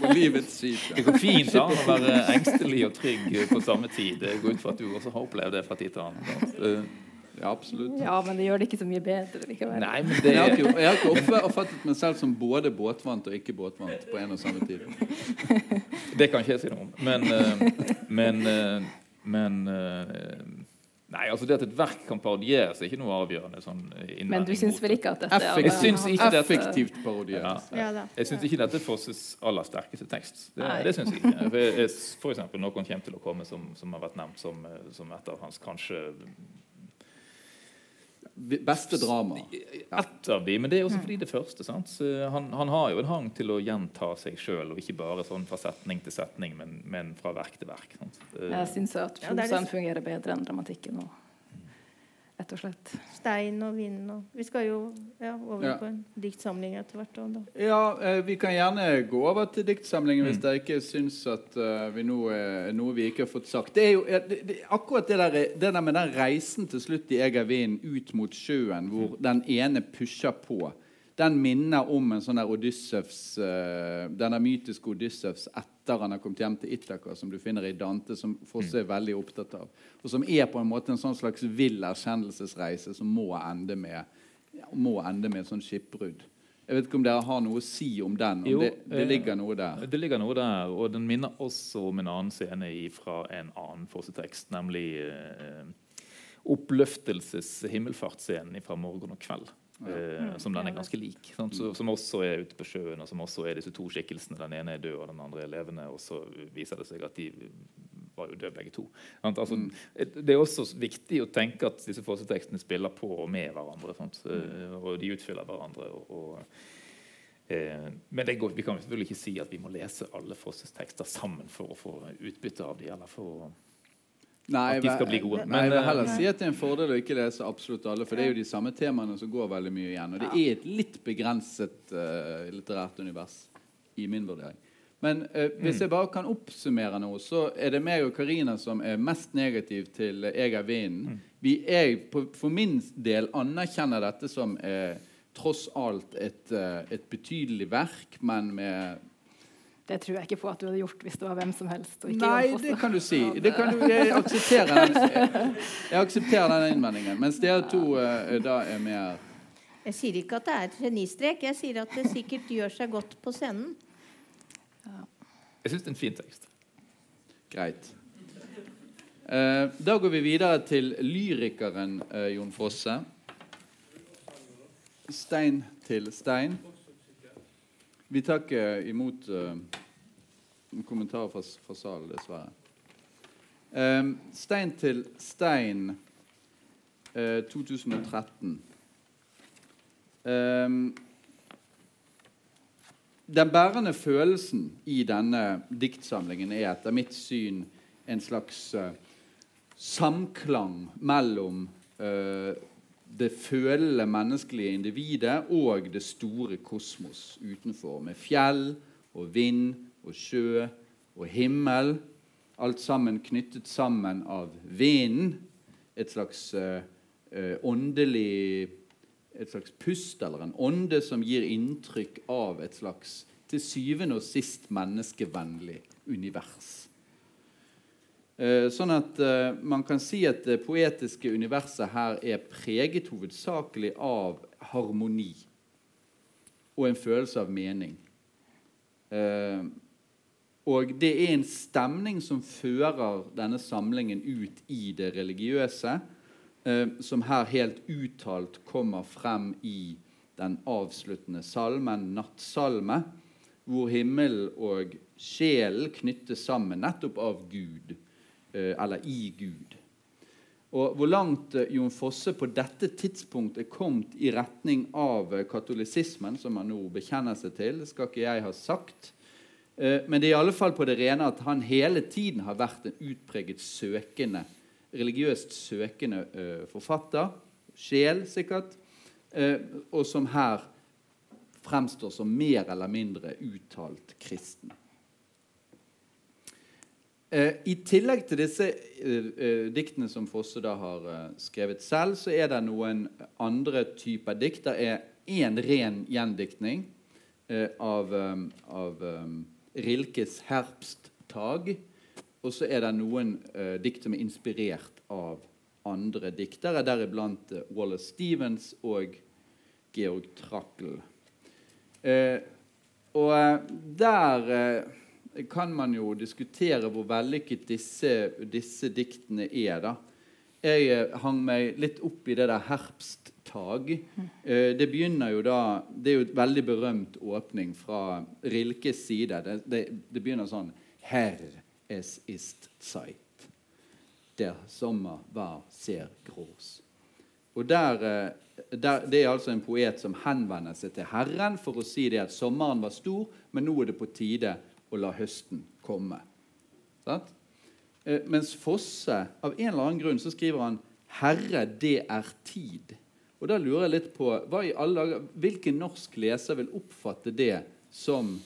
På livets skip. det går fint an å være engstelig og trygg på samme tid. Jeg går ut fra at du også har opplevd det fra tid til annen. Ja, absolutt. Ja, men det gjør det ikke så mye bedre likevel. Nei, men det Jeg har er ikke, jeg har ikke oppfattet meg selv som både båtvant og ikke båtvant på en og samme tid. Det kan ikke jeg si noe om. Men, eh, men, eh, men eh, Nei, altså Det at et verk kan parodieres, er ikke noe avgjørende. sånn Men du syns vel ikke at dette er Jeg syns ikke dette- Effektivt Ja. parodiert. Ja. Jeg syns ikke dette er Fosses aller sterkeste tekst. Det, Nei. det synes jeg ikke. For jeg- For eksempel, Noen kommer til å komme som, som har vært nevnt som, som et av hans kanskje Beste drama. ett av de, Men det er også fordi det første. sant? Så Han, han har jo en hang til å gjenta seg sjøl, og ikke bare sånn fra setning til setning, men, men fra verk til verk. sant? Jeg syns at Ja, er prosaen fungerer bedre enn dramatikken. Og, rett og slett. Stein og vind og Vi skal jo ja, over Ja. på en diktsamling etter hvert. da. Ja, eh, Vi kan gjerne gå over til diktsamlingen hvis Mm. dere ikke syns at uh, vi nå er noe vi ikke har fått sagt. Det er jo eh, det, det, akkurat det der, det der med den reisen til slutt i er ut mot sjøen, hvor den ene pusher på. Den minner om en sånn der Odyssevs, eh, denne mytiske Odyssevs etter han har kommet hjem til Ithaka, som du finner i Dante, som Fosse er veldig opptatt av. Og som er på en måte en sånn slags vill erkjennelsesreise som må ende med, må ende med et sånt skipbrudd. Jeg vet ikke om dere har noe å si om den. Om Jo, det, det eh, ligger noe der. Det ligger noe der, og den minner også om en annen scene fra en annen Fosse-tekst, nemlig eh, oppløftelses himmelfartsscenen fra morgen og kveld. Eh, som den er ganske lik. Sant? Så, som også er ute på sjøen, og som også er disse to skikkelsene. Den ene er død, og den andre er levende. Og så viser det seg at de var jo døde begge to. Sant? Altså, Det er også viktig å tenke at disse Fosse-tekstene spiller på og med hverandre. Sant? Eh, og de utfyller hverandre. og, og Eh, men det går, vi kan selvfølgelig ikke si at vi må lese alle Fosses tekster sammen for å få utbytte av dem, eller for å Nei, at de skal bli gode. Nei, jeg vil heller si at det er en fordel å ikke lese absolutt alle, for det er jo de samme temaene som går veldig mye igjen. Og det er et litt begrenset uh, litterært univers i min vurdering. Men uh, hvis Mm. jeg bare kan oppsummere noe, så er det meg og Karina som er mest negativ til Eger 'Jeg er vinden'. Vi er, på, for min del anerkjenner dette som eh, tross alt et, et betydelig verk, men med Det tror jeg ikke på at du hadde gjort hvis det var hvem som helst. Og ikke Nei, det kan du si. Det kan du, jeg, aksepterer den, jeg, aksepterer den innvendingen. Mens dere to eh, da er mer Jeg sier ikke at det er et genistrek. Jeg sier at det sikkert gjør seg godt på scenen. Jeg syns det er en fin tekst. greit. Eh, da går vi videre til lyrikeren eh, Jon Fosse. Stein til stein. Vi tar ikke imot eh, kommentarer fra, fra salen, dessverre. Um, stein til stein uh, 2013. Um, den bærende følelsen i denne diktsamlingen er etter mitt syn en slags uh, samklang mellom eh, det følende menneskelige individet og det store kosmos utenfor, med fjell og vind og sjø og himmel. Alt sammen knyttet sammen av vinden. Et slags eh, åndelig et slags pust eller en ånde som gir inntrykk av et slags til syvende og sist menneskevennlig univers. Eh, Sånn at eh, man kan si at det poetiske universet her er preget hovedsakelig av harmoni og en følelse av mening. Eh, Og det er en stemning som fører denne samlingen ut i det religiøse, som her helt uttalt kommer frem i den avsluttende salmen, nattsalme, hvor himmel og sjelen knyttes sammen nettopp av Gud, eller i Gud. Og Hvor langt eh, Jon Fosse på dette tidspunktet er kommet i retning av eh, katolisismen, som han nå bekjenner seg til, skal ikke jeg ha sagt. Eh, Men det er i alle fall på det rene at han hele tiden har vært en utpreget søkende, religiøst søkende eh, forfatter. Sjel, sikkert. eh, Og som her fremstår som mer eller mindre uttalt kristen. Eh, I tillegg til disse eh, eh, diktene som Fosse da har eh, skrevet selv, så er det noen andre typer dikt. Det er én ren gjendiktning eh, av, eh, av Rilkes 'Herbsttag'. Og så er det noen dikt som er inspirert av andre diktere, deriblant Wallace Stevens og Georg Trakl. Og der kan man jo diskutere hvor vellykket disse, disse diktene er. da. jeg eh, hang meg litt opp i det der herpsttag. Eh, det begynner jo da Det er jo et veldig berømt åpning fra Rilkes side. Det, det, det begynner sånn Herr es ist Zeit. Der Sommer var ser grås. Og der, eh, der, Det er altså en poet som henvender seg til Herren for å si det at sommeren var stor, men nå er det på tide å la høsten komme. Sant? Eh, mens Fosse av en eller annen grunn så skriver han 'Herre, det er tid'. Og da lurer jeg litt på alle Hvilken norsk leser vil oppfatte det som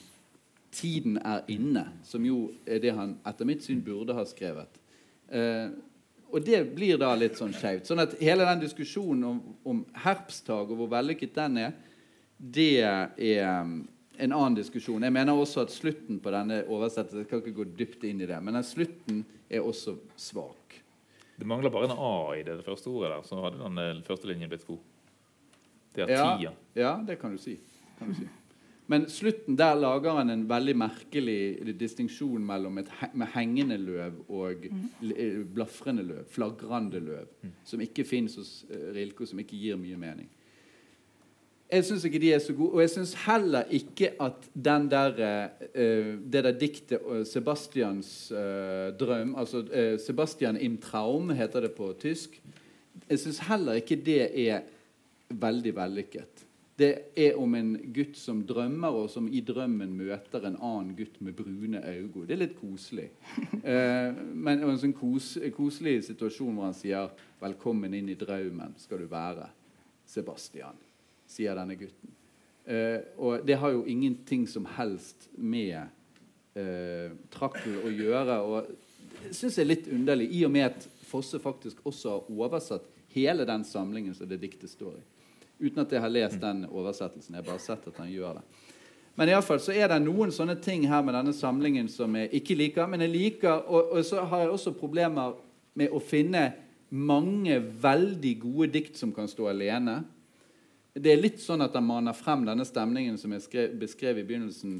'tiden er inne', som jo er det han etter mitt syn burde ha skrevet? Eh, og det blir da litt sånn skeivt. Sånn at hele den diskusjonen om, om herpstag og hvor vellykket den er, det er en annen diskusjon. Jeg mener også at slutten på denne oversettelsen Jeg kan ikke gå dypt inn i det, men den slutten er også svak. Det mangler bare en A i det første ordet der, så hadde den eh, første linjen blitt god. Det er Ja, tida. ja, det kan du si. Kan du si. Men slutten der lager han en veldig merkelig distinksjon mellom et he med hengende løv og l- eh, blafrende løv, flagrende løv, som ikke fins hos eh, Rilke, og som ikke gir mye mening. Jeg syns ikke de er så gode. Og jeg syns heller ikke at den der, uh, det der diktet uh, Sebastians uh, drøm altså Sebastian im Traum heter det på tysk. Jeg syns heller ikke det er veldig vellykket. Det er om en gutt som drømmer, og som i drømmen møter en annen gutt med brune øyne. Det er litt koselig. Men en sånn kos, koselig situasjon hvor han sier 'Velkommen inn i drømmen skal du være, Sebastian', sier denne gutten. Eh, og det har jo ingenting som helst med eh, trakkel å gjøre. og det syns jeg er litt underlig, i og med at Fosse faktisk også har oversatt hele den samlingen som det diktet står i. Uten at jeg har lest den oversettelsen. Jeg har bare sett at han gjør det. Men i alle fall så er det noen sånne ting her med denne samlingen som jeg ikke liker. Men jeg liker, og, og så har jeg også problemer med å finne mange veldig gode dikt som kan stå alene. Det er litt sånn at han maner frem denne stemningen som jeg skrev, beskrev i begynnelsen,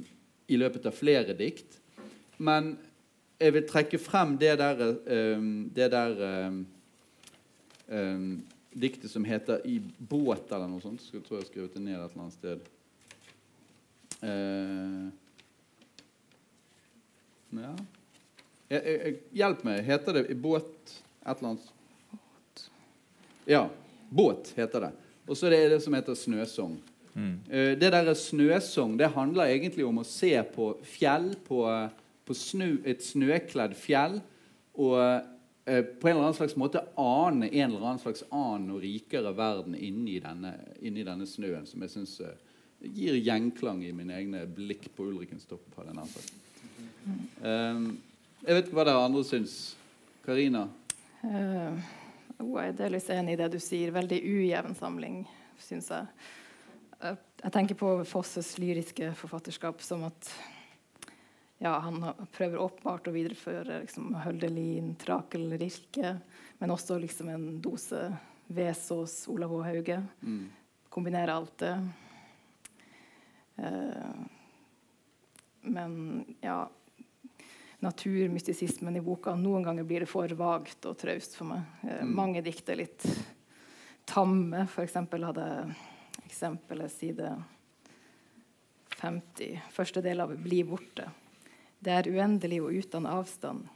i løpet av flere dikt. Men jeg vil trekke frem det der, um, det der um, um, diktet som heter 'I båt' eller noe sånt. Skal, tror jeg skrevet det ned et eller annet sted. Uh, ja. Jeg, jeg, jeg, hjelp meg. Heter det 'I båt' et eller annet? Ja. 'Båt' heter det. Og så er det det som heter 'Snøsong'. Mm. det der snøsong det handler egentlig om å se på fjell, på, på snø, et snøkledd fjell, og eh, på en eller annen slags måte ane en eller annen slags annen og rikere verden inni denne, inni denne snøen, som jeg syns eh, gir gjenklang i mine egne blikk på Ulrikenstopp. topp. Eh, jeg vet ikke hva dere andre syns. Karina? Eh, jeg er delvis enig i det du sier. Veldig ujevn samling, syns jeg. Jeg tenker på Fosses lyriske forfatterskap som at ja, han prøver åpenbart å videreføre liksom, Høldelin, Trakel, Rilke, men også liksom en dose Vesaas, Olav H. Hauge. Mm. Kombinere alt det. Eh, men ja Naturmystisismen i boka Noen ganger blir det for vagt og traust for meg. Eh, Mm. Mange dikt er litt tamme. For eksempel hadde eksempelet side 50, første del av 'Bli borte'. Det er uendelig og uten avstand,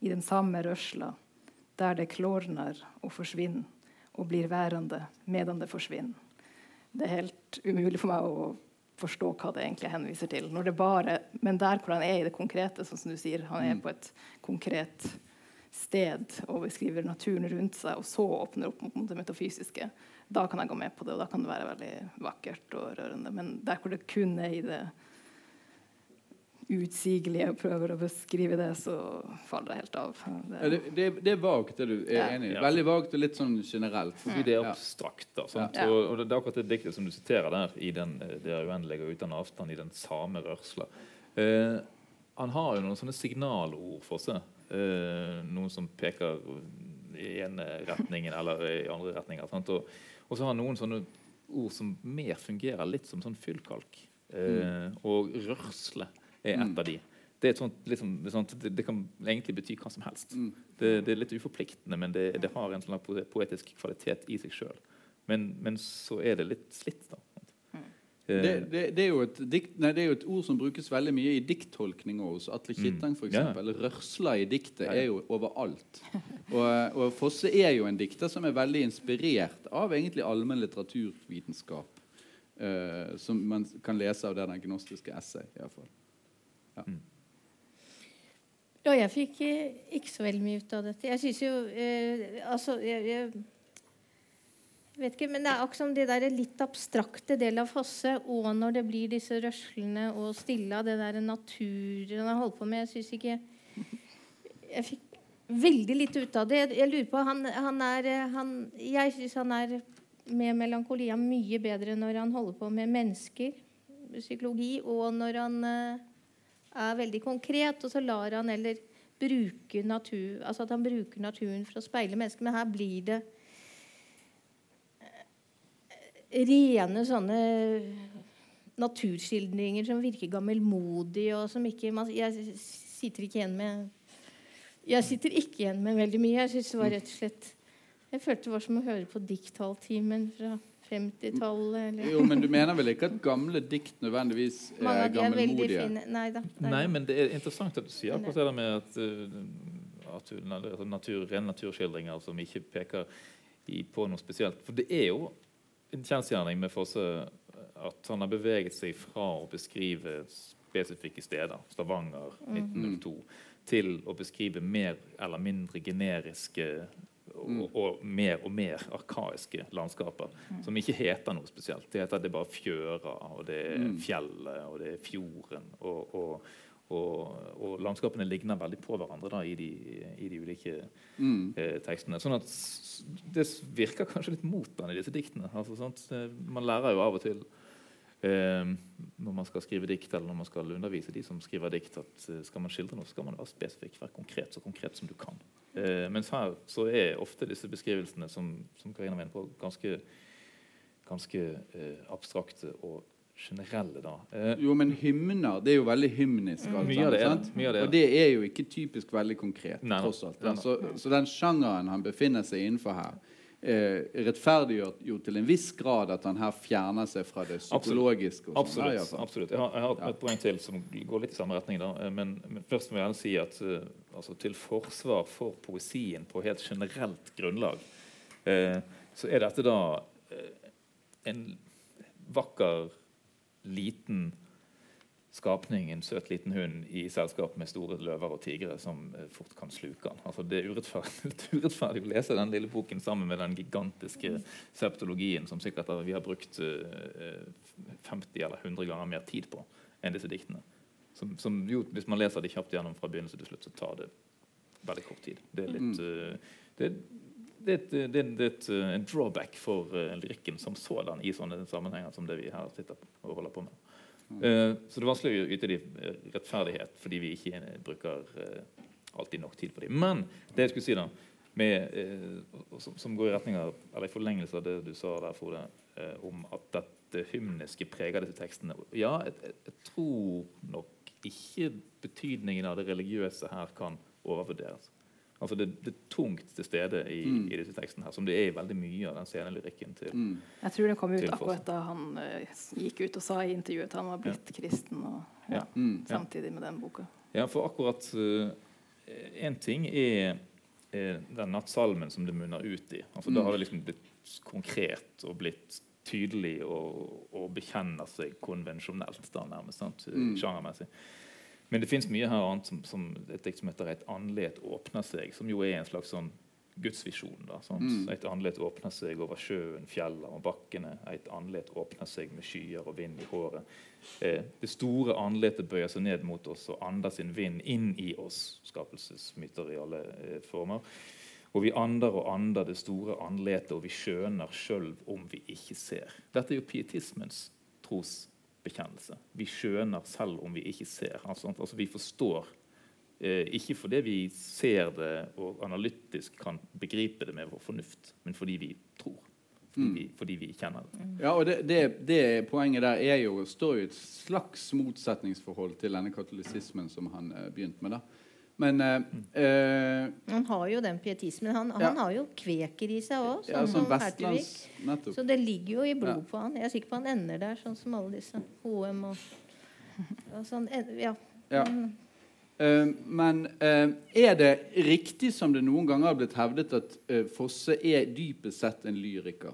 i den samme rørsla, der det klårner og forsvinner, og blir værende medan det forsvinner. Det er helt umulig for meg å forstå hva det egentlig henviser til. Når det bare, men der hvor han er i det konkrete, sånn som du sier, han er Mm. på et konkret sted og beskriver naturen rundt seg, og så åpner opp mot det metafysiske, da kan jeg gå med på det, og da kan det være veldig vakkert og rørende. Men der hvor det kun er i det utsigelige og prøver å beskrive det, så faller det helt av. Ja, det, det, det er vagt, det du er Ja. enig i. Veldig vagt og litt sånn generelt. Fordi det er abstrakt. Da, sant? Ja. Og, og det er akkurat det diktet som du siterer der, i den, det er uendelige og uten avstand, i den samme rørsla. Eh, han har jo noen sånne signalord for seg. Eh, noen som peker i ene retningen eller i andre retninger. Sant? Og, og så har han noen sånne ord som mer fungerer litt som sånn fyllkalk. Eh, Og rørsle er et Mm. av de. det, et sånt, liksom, sånt, det, det kan egentlig bety hva som helst. Mm. Det, det er litt uforpliktende, men det, det har en sånn poetisk kvalitet i seg sjøl. Men, men så er det litt slitt, da. Eh, Det, det, det, er dikt, nei, det er jo et ord som brukes veldig mye i dikttolkninger hos Atle Kittang. For Ja. Rørsla i diktet er jo overalt. Og, og Fosse er jo en dikter som er veldig inspirert av egentlig allmenn litteraturvitenskap. Uh, som man kan lese av det den gnostiske essay. i hvert fall. Ja, jeg fikk eh, ikke så veldig mye ut av dette. Jeg syns jo eh, Altså, jeg, jeg vet ikke, men det er akkurat som det der litt abstrakte del av Fosse, og når det blir disse røslene og stille av det der naturen han holder på med Jeg syns ikke Jeg fikk veldig litt ut av det. Jeg, jeg lurer på Han, han er eh, han, Jeg syns han er med melankolia mye bedre når han holder på med mennesker, psykologi, og når han eh, er veldig konkret, og så lar han eller bruke natur, altså at han bruker naturen for å speile mennesker. Men her blir det eh, rene sånne naturskildringer som virker gammelmodige, og som ikke man, Jeg sitter ikke igjen med Jeg sitter ikke igjen med veldig mye. Jeg synes det var rett og slett Jeg følte det var som å høre på dikthalvtimen fra 50-tallet. eller- Jo, Men du mener vel ikke at gamle dikt nødvendigvis er gammelmodige? Nei da. Nei, men det er interessant at du sier akkurat det der med at, uh, at natur, rene naturskildringer som ikke peker i, på noe spesielt. For det er jo en kjensgjerning med Fosse at han har beveget seg fra å beskrive spesifikke steder, Stavanger 1902, til å beskrive mer eller mindre generiske og, og mer og mer arkaiske landskaper som ikke heter noe spesielt. Det heter det bare fjøra, og det er fjellet, og det er fjorden. Og, og, og, og landskapene ligner veldig på hverandre da, i, de, i de ulike Mm. eh, tekstene. Sånn at det virker kanskje litt motbærende i disse diktene. Altså? Eh, Man lærer jo av og til eh, når man skal skrive dikt, eller når man skal undervise de som skriver dikt, at eh, skal man skildre noe, så skal man være spesifikk, være konkret, så konkret som du kan. Eh, mens her så er ofte disse beskrivelsene som, som Karina var inne på, ganske, ganske eh, abstrakte og generelle. da. Eh, Jo, men hymner det er jo veldig hymnisk. alt Mye av det sant? Mye av det Og det er jo ikke typisk veldig konkret. Nei, nei. tross alt. Nei, nei. Så, så den sjangeren han befinner seg innenfor her, eh, rettferdiggjør jo til en viss grad at han her fjerner seg fra det psykologiske. og sånn, Absolutt. fall. absolutt. Jeg har, jeg har et poeng til som går litt i samme retning. Eh, Men, men først må jeg gjerne si at uh, altså, til forsvar for poesien på helt generelt grunnlag, uh, så er dette da uh, en vakker, liten skapning, en søt liten hund i selskap med store løver og tigre som eh, fort kan sluke han. Altså, det er urettferdig, urettferdig å lese den lille boken sammen med den gigantiske septologien som sikkert har- vi har brukt eh, 50 eller 100 ganger mer tid på enn disse diktene. Som, som jo, hvis man leser de kjapt gjennom fra begynnelse til slutt, så tar det veldig kort tid. Det er litt eh, det, det, er det, er- det er eh, en drawback for eh, lyrikken som sådan i sånne sammenhenger som det vi her sitter og holder på med. Eh, så det er vanskelig å yte dem rettferdighet fordi vi ikke eh, bruker eh, alltid nok tid på dem. Men det jeg skulle si da, med, som, som går i retning av, eller i forlengelse av det du sa der, Frode, om at dette hymniske preger disse tekstene. Ja, jeg, jeg tror nok ikke betydningen av det religiøse her kan overvurderes. Altså det, det er tungt til stede i, i disse tekstene, her, som det er i veldig mye av den scenelyrikken til, Mm. Jeg tror det kom ut akkurat da han uh, gikk ut og sa i intervjuet at han var blitt kristen. Og, ja, Ja. Mm. Samtidig med den boka. Ja, for akkurat Én ting er er, den nattsalmen som det munner ut i. Altså, Da har det liksom blitt konkret og blitt tydelig og, og bekjenner seg konvensjonelt, da nærmest. sant? Sjangermessig. Men det fins mye her annet som, som et dikt som heter 'Et andlet åpner seg', som jo er en slags sånn gudsvisjon. da, sant? Et andlet åpner seg over sjøen, fjellene og bakkene. Et andlet åpner seg med skyer og vind i håret. Eh, det store andletet bøyer seg ned mot oss og ander sin vind inn i oss. Skapelsesmyter i alle eh, former. Og vi ander og ander det store andletet, og vi skjønner sjøl om vi ikke ser. Dette er jo pietismens trosbekjennelse. Vi skjønner selv om vi ikke ser. Altså, altså vi forstår Eh, ikke fordi vi ser det og analytisk kan begripe det med vår fornuft, men fordi vi tror. fordi, vi, fordi vi kjenner det. Ja, og det, det, det poenget der er jo, står jo i et slags motsetningsforhold til denne katolisismen som han eh, begynte med. da. Men eh, eh, Han har jo den pietismen. Han, Ja. han har jo kveker i seg òg, ja, som Hertevik. Så det ligger jo i blod Ja. på han. Jeg er sikker på han ender der, sånn som alle disse HM og, og sånn. eh, Ja. Mm. Eh, men uh, er det riktig som det noen ganger har blitt hevdet, at uh, Fosse er dypest sett en lyriker?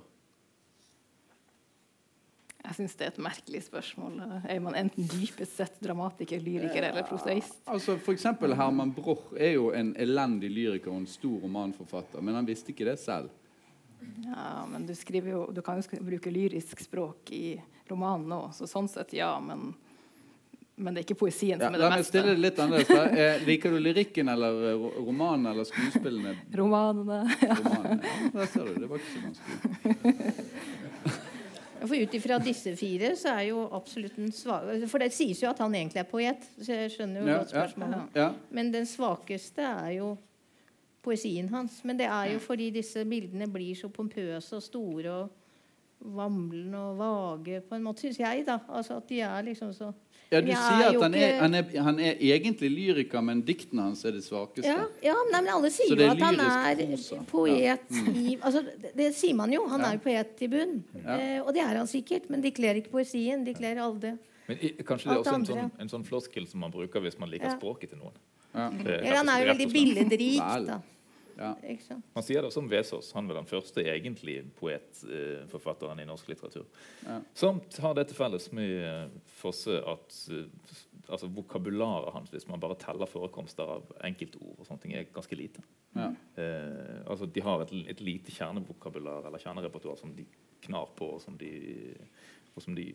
Jeg syns det er et merkelig spørsmål. Er man enten dypest sett dramatiker, lyriker eller prosaist? Altså for eksempel Herman Broch er jo en elendig lyriker og en stor romanforfatter, men han visste ikke det selv. Ja, men du, jo, du kan jo bruke lyrisk språk i romanen òg, så sånn sett ja, men, men det er ikke poesien Ja, som er la meg stille det litt annerledes. Eh, liker du lyrikken eller eh, romanen eller skuespillene? Romanene Romanen? Ja, der ser du. Det var ikke så vanskelig. For ut ifra disse fire så er jo absolutt den svake For det sies jo at han egentlig er poet, så jeg skjønner jo Ja, godt ja. spørsmålet. Ja. Men den svakeste er jo poesien hans. Men det er jo fordi disse bildene blir så pompøse og store og vamlende og vage, på en måte, syns jeg. da. Altså at de er liksom så Ja, du sier er at han er, han, er, han er egentlig lyriker, men diktene hans er det svakeste. Ja, ja nei, men alle sier jo at han er prosa. poet i altså, det, det sier man jo. Han Ja. er jo poet i bunn. Ja. Eh, og det er han sikkert, men de kler ikke poesien. De kler alle Men i, kanskje det er også en sånn, en sånn floskel som man bruker hvis man liker Ja. språket til noen. Ja. Eller han er jo veldig billedrik, da. Ja. Ikke sant? Man sier det som Vesaas. Han var den første egentlig poetforfatteren i norsk litteratur. Ja. Som har det til felles med eh, Fosse at eh, altså vokabularet hans, hvis man bare teller forekomster av enkeltord, og sånne ting, er ganske lite. Ja. Eh, altså De har et, et lite kjernevokabular eller kjernerepertoar som de knar på, og som de, og som de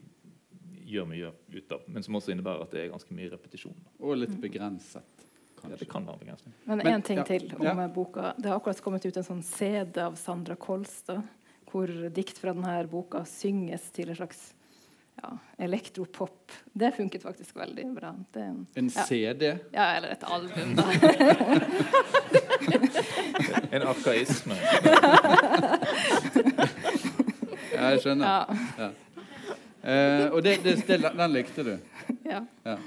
gjør mye ut av. Men som også innebærer at det er ganske mye repetisjon. Og litt begrenset, Ja, det kan være begrensning. Men én ting ja, til om ja. boka. Det har akkurat kommet ut en sånn CD av Sandra Kolstad, hvor dikt fra denne boka synges til en slags ja, elektropop. Det funket faktisk veldig bra. Det er en, En ja, CD. ja, eller et album, da. En arkaisme. Ja, jeg skjønner. Ja. Eh, og det, det, det, den likte du. ja. Ja.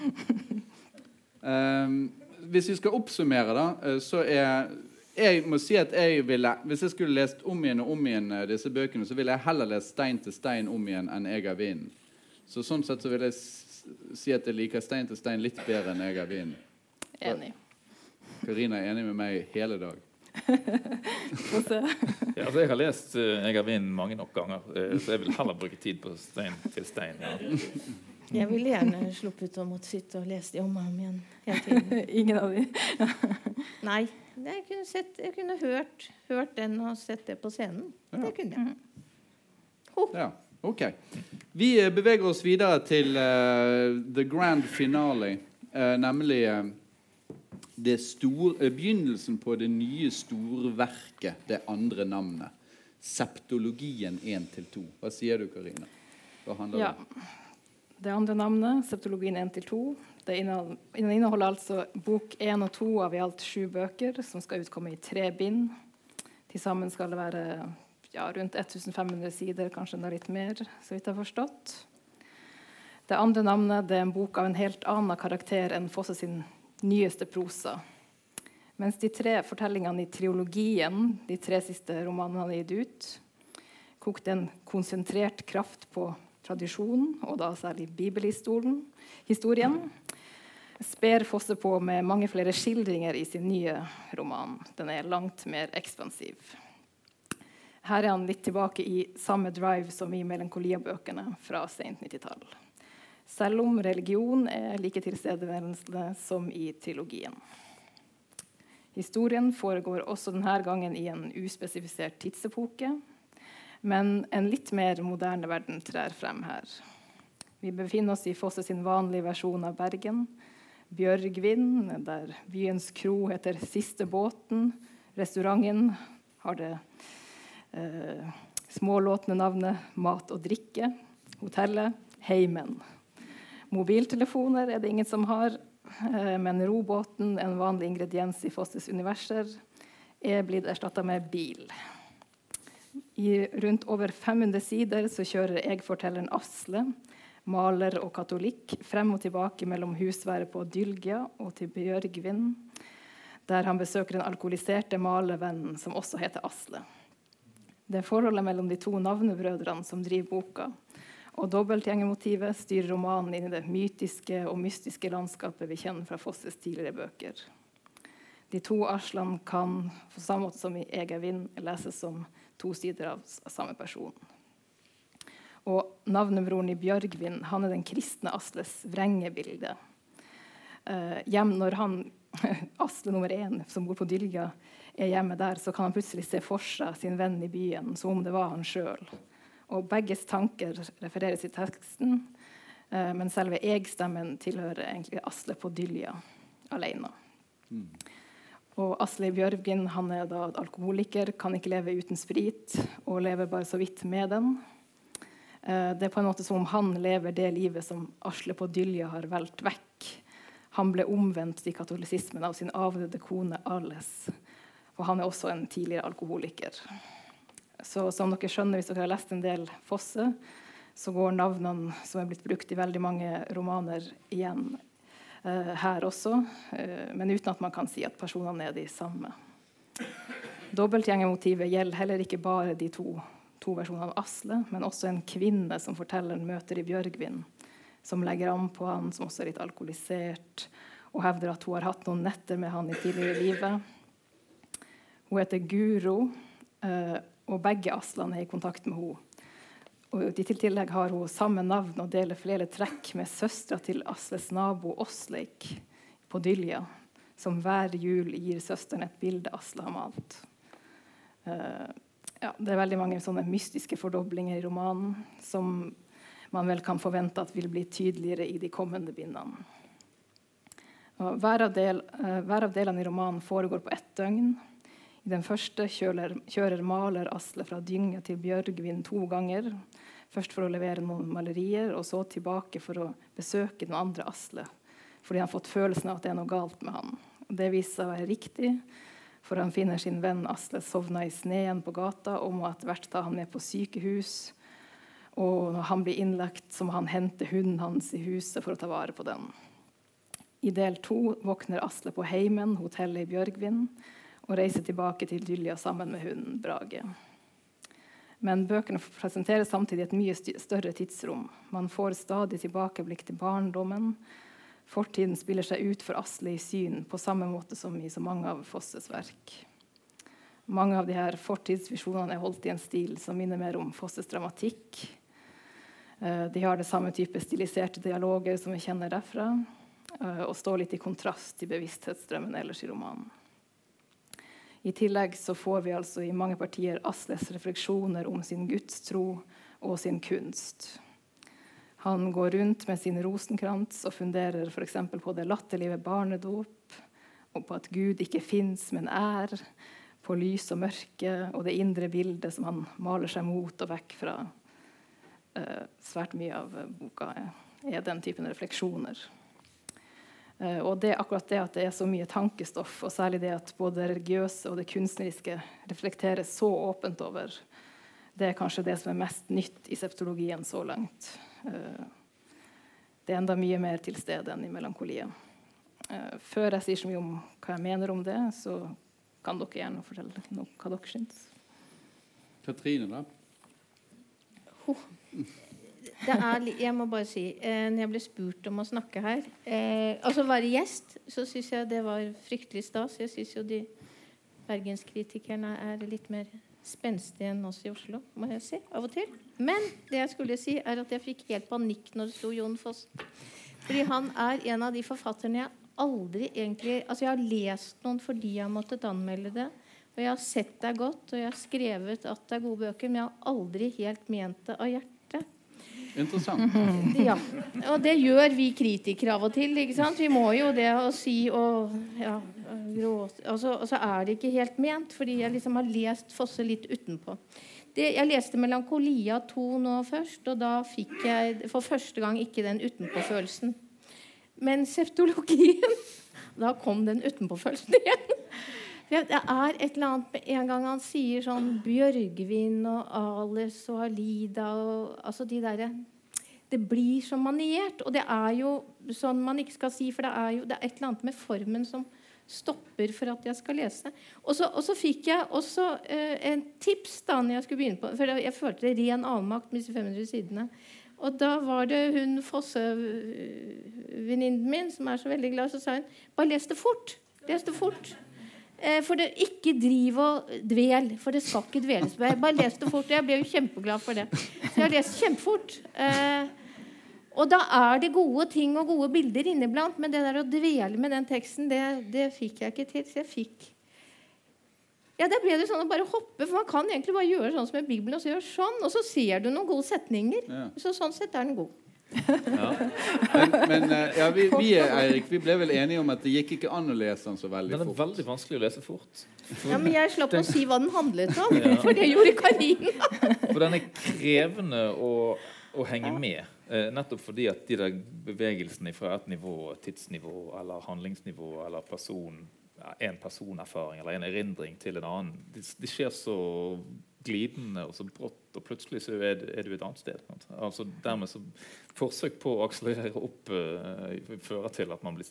Hvis vi skal oppsummere, da, eh, så er jeg må si at jeg ville, Hvis jeg skulle lest om igjen og om igjen eh, disse bøkene, så ville jeg heller lest 'Stein til stein' om igjen enn 'Jeg er vinden'. Så sånn sett så vil jeg si at jeg liker 'Stein til stein' litt bedre enn 'Jeg er vinden'. Enig. Karina er enig med meg hele dag. Få se. Ja, altså jeg har lest uh, 'Jeg har vinden' mange nok ganger, uh, så jeg vil heller bruke tid på stein til stein. Ja. Jeg ville gjerne sluppet å måtte sitte og lese de om og om igjen hele tiden. Ingen av de. Nei. Jeg kunne, sett, jeg kunne hørt, hørt den og sett det på scenen. Det kunne jeg. Ja, ok. Vi eh, beveger oss videre til uh, the grand finale, uh, nemlig uh, det stor, eh, begynnelsen på det nye storverket, det andre navnet. Septologien 1-2. Hva sier du, Karina? Hva handler det om? Det andre navnet, septologien 1-2, det inneholder altså bok 1 og 2 av i alt sju bøker, som skal utkomme i tre bind. Til sammen skal det være ja, rundt 1500 sider, kanskje enda litt mer, så vidt jeg har forstått. Det andre navnet det er en bok av en helt annen karakter enn Fosse sin nyeste prosa. Mens de tre fortellingene i triologien, de tre siste romanene han har gitt ut, kokte en konsentrert kraft på tradisjonen, og da særlig bibelhistorien, historien, sper Fosse på med mange flere skildringer i sin nye roman. Den er langt mer ekspansiv. Her er han litt tilbake i samme drive som i Melankolia-bøkene fra sent 90-tall. Selv om religion er like tilstedeværende som i trilogien. Historien foregår også denne gangen i en uspesifisert tidsepoke, men en litt mer moderne verden trer frem her. Vi befinner oss i Fosse sin vanlige versjon av Bergen. Bjørgvin, der byens kro heter Siste båten. Restauranten har det eh, smålåtne navnet Mat og drikke. Hotellet Heimen. Mobiltelefoner er det ingen som har, eh, men robåten, en vanlig ingrediens i Fosses universer, er blitt erstatta med bil. I rundt over 500 sider så kjører jeg-fortelleren Asle, maler og katolikk, frem og tilbake mellom husværet på Dylgia og til Bjørgvin, der han besøker den alkoholiserte malervennen som også heter Asle. Det er forholdet mellom de to navnebrødrene som driver boka. Og dobbeltgjengermotivet styrer romanen inn i det mytiske og mystiske landskapet vi kjenner fra Fosses tidligere bøker. De to Aslan kan på samme måte som i Egervind, leses som to sider av samme person. Og navnebroren i Bjørgvin han er den kristne Asles vrengebilde. Eh, hjem når han, Asle nummer én, som bor på Dylga, er hjemme der, så kan han plutselig se for seg sin venn i byen som om det var han sjøl. Og begges tanker refereres i teksten, eh, men selve jeg-stemmen tilhører egentlig Asle på Dylja alene. Mm. Og Asle Bjørgen han er da alkoholiker, kan ikke leve uten sprit og lever bare så vidt med den. Eh, det er på en måte som om han lever det livet som Asle på Dylja har valgt vekk. Han ble omvendt i katolisismen av sin avdøde kone Arles. Og han er også en tidligere alkoholiker. Så som dere skjønner, hvis dere har lest en del Fosse, så går navnene som er blitt brukt i veldig mange romaner, igjen her også, uh, men uten at man kan si at personene er de samme. Dobbeltgjengermotivet gjelder heller ikke bare de to, to versjonene av Asle, men også en kvinne som fortelleren møter i Bjørgvin, som legger an på han, som også er litt alkoholisert, og hevder at hun har hatt noen netter med han i tidligere livet. Hun heter Guro, uh, og begge Aslene er i kontakt med henne. Og I tillegg har hun samme navn og deler flere trekk med søstera til Asles nabo Åsleik på Dylja, som hver jul gir søsteren et bilde Asle har malt. Uh, ja, det er veldig mange sånne mystiske fordoblinger i romanen som man vel kan forvente at vil bli tydeligere i de kommende bindene. Hver, av del, uh, hver av delene i romanen foregår på ett døgn. I den første kjører, kjører maler Asle fra Dynge til Bjørgvin to ganger. Først for å levere noen malerier, og så tilbake for å besøke den andre Asle. Fordi han har fått følelsen av at det er noe galt med han. Det viser seg å være riktig, for han finner sin venn Asle sovna i sneen på gata og må etter hvert ta han med på sykehus. Og når han blir innlagt, så må han hente hunden hans i huset for å ta vare på den. I del to våkner Asle på Heimen, hotellet i Bjørgvin og reiser tilbake til Dylja sammen med hunden Brage. Men bøkene presenterer samtidig et mye større tidsrom. Man får stadig tilbakeblikk til barndommen. Fortiden spiller seg ut for Asle i syn, på samme måte som i så mange av Fosses verk. Mange av de her fortidsvisjonene er holdt i en stil som minner mer om Fosses dramatikk. Eh, de har det samme type stiliserte dialoger som vi kjenner derfra, eh, og står litt i kontrast til bevissthetsstrømmen ellers i romanen. I tillegg så får vi altså i mange partier Asles refleksjoner om sin gudstro og sin kunst. Han går rundt med sin rosenkrans og funderer f.eks. på det latterlige barnedåp, og på at Gud ikke fins, men er, på lys og mørke og det indre bildet som han maler seg mot og vekk fra. Uh, svært mye av boka er den typen refleksjoner. Eh, og det, akkurat det at det er så mye tankestoff, og særlig det at både det religiøse og det kunstneriske reflekteres så åpent over, det er kanskje det som er mest nytt i septologien så langt. Eh, det er enda mye mer til stede enn i melankolia. Eh, før jeg sier så mye om hva jeg mener om det, så kan dere gjerne fortelle noe hva dere syns. Katrine, da? Oh er, jeg må bare si eh, Når jeg ble spurt om å snakke her eh, Altså være gjest, så syns jeg det var fryktelig stas. Jeg syns jo de bergenskritikerne er litt mer spenstige enn oss i Oslo, må jeg si, av og til. Men det jeg skulle si, er at jeg fikk helt panikk når det sto Jon Foss. Fordi han er en av de forfatterne jeg aldri egentlig Altså, jeg har lest noen fordi jeg har måttet anmelde det. Og jeg har sett er godt, og jeg har skrevet at det er gode bøker, men jeg har aldri helt ment det av hjertet. Interessant. Ja. Og det gjør vi kritikere av og til. ikke sant? Vi må jo det å si og ja, gråte altså, Og så er det ikke helt ment, fordi jeg liksom har lest Fosse litt utenpå. Det, jeg leste 'Melankolia 2' nå først, og da fikk jeg for første gang ikke den utenpåfølelsen. Men septologien Da kom den utenpåfølelsen igjen. Det er et eller annet med en gang han sier sånn Bjørgvin og Ales og Alida og altså de derre Det blir så maniert. Og det er jo sånn man ikke skal si, for det er jo det er et eller annet med formen som stopper for at jeg skal lese. Og så, og så fikk jeg også eh, en tips da når jeg skulle begynne på For jeg følte det ren avmakt med disse 500 sidene. Og da var det hun Fosse-venninnen min som er så veldig glad, så sa hun bare les det fort. Les det fort. Eh, for det, ikke driv og dvel, for det skal ikke dveles med. Bare les det fort. Jeg ble jo kjempeglad for det. Så jeg har lest kjempefort. Eh, og da er det gode ting og gode bilder inniblant, men det der å dvele med den teksten, det, det fikk jeg ikke til. Så jeg fikk ja, Der ble det sånn å bare hoppe, for man kan egentlig bare gjøre sånn som i Bibelen, og så gjøre sånn, og så ser du noen gode setninger. Ja. Så sånn sett er den god. Ja. Men, men eh, ja, vi, vi, Eirik, vi ble vel enige om at det gikk ikke an å lese den så veldig fort. Den er fort. veldig vanskelig å lese fort. Ja, Men jeg slapp å si hva den handlet om, for det gjorde Karina. For den er krevende å, å henge med. Eh, nettopp fordi at de der bevegelsene fra et nivå, tidsnivå eller handlingsnivå eller person, ja, en personerfaring eller en erindring til en annen, de, de skjer så glidende og så brått, og plutselig så er, er du et annet sted. sant? Altså dermed så Forsøk på å akselerere opp uh, fører til at man blir,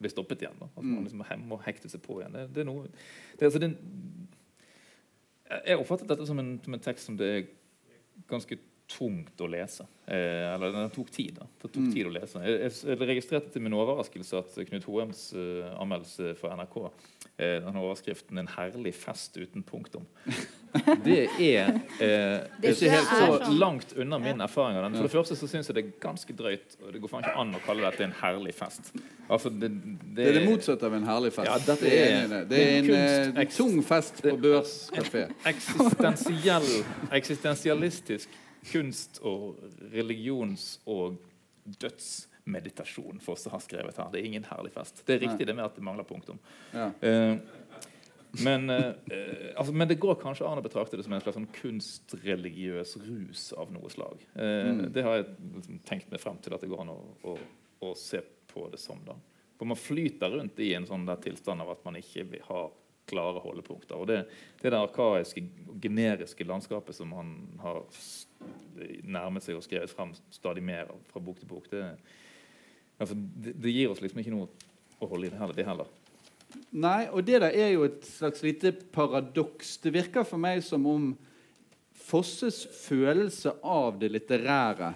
blir stoppet igjen. Da. At man liksom he- må hekte seg på igjen. Det, det er noe det, altså, det, jeg- oppfattet dette som en, som en tekst som det er ganske tungt å lese. Eh, eller den tok tid. da. Det tok tid å lese. Jeg, jeg, jeg registrerte til min overraskelse at Knut Hoems uh, anmeldelse for NRK eh, den overskriften 'En herlig fest uten punktum'. Det er eh, Det ikke helt så sånn. langt unna min erfaring av den. For det første så syns jeg det er ganske drøyt, og det går faen ikke an å kalle dette en herlig fest. Altså, det, Det er det motsatte av en herlig fest. Ja, dette det er, en, det. det er en en, en tung fest på børskafé. eksistensiell, eksistensialistisk kunst- og religions- og dødsmeditasjon Fosse har skrevet her. Det er ingen herlig fest. Det er riktig det med at det mangler punktum. Ja. Eh, men, eh, altså, men det går kanskje an å betrakte det som en slags sånn kunstreligiøs rus av noe slag. Eh, Mm. Det har jeg liksom tenkt meg frem til at det går an å, å, å se på det som. da. For man flyter rundt i en sånn der tilstand av at man ikke vil ha klare holdepunkter. Og det, det der arkaiske, generiske landskapet som han har nærmet seg og skrevet frem stadig mer fra bok til bok, det, altså, det, det gir oss liksom ikke noe å holde i det heller. Det heller. Nei, og det der er jo et slags lite paradoks. Det virker for meg som om Fosses følelse av det litterære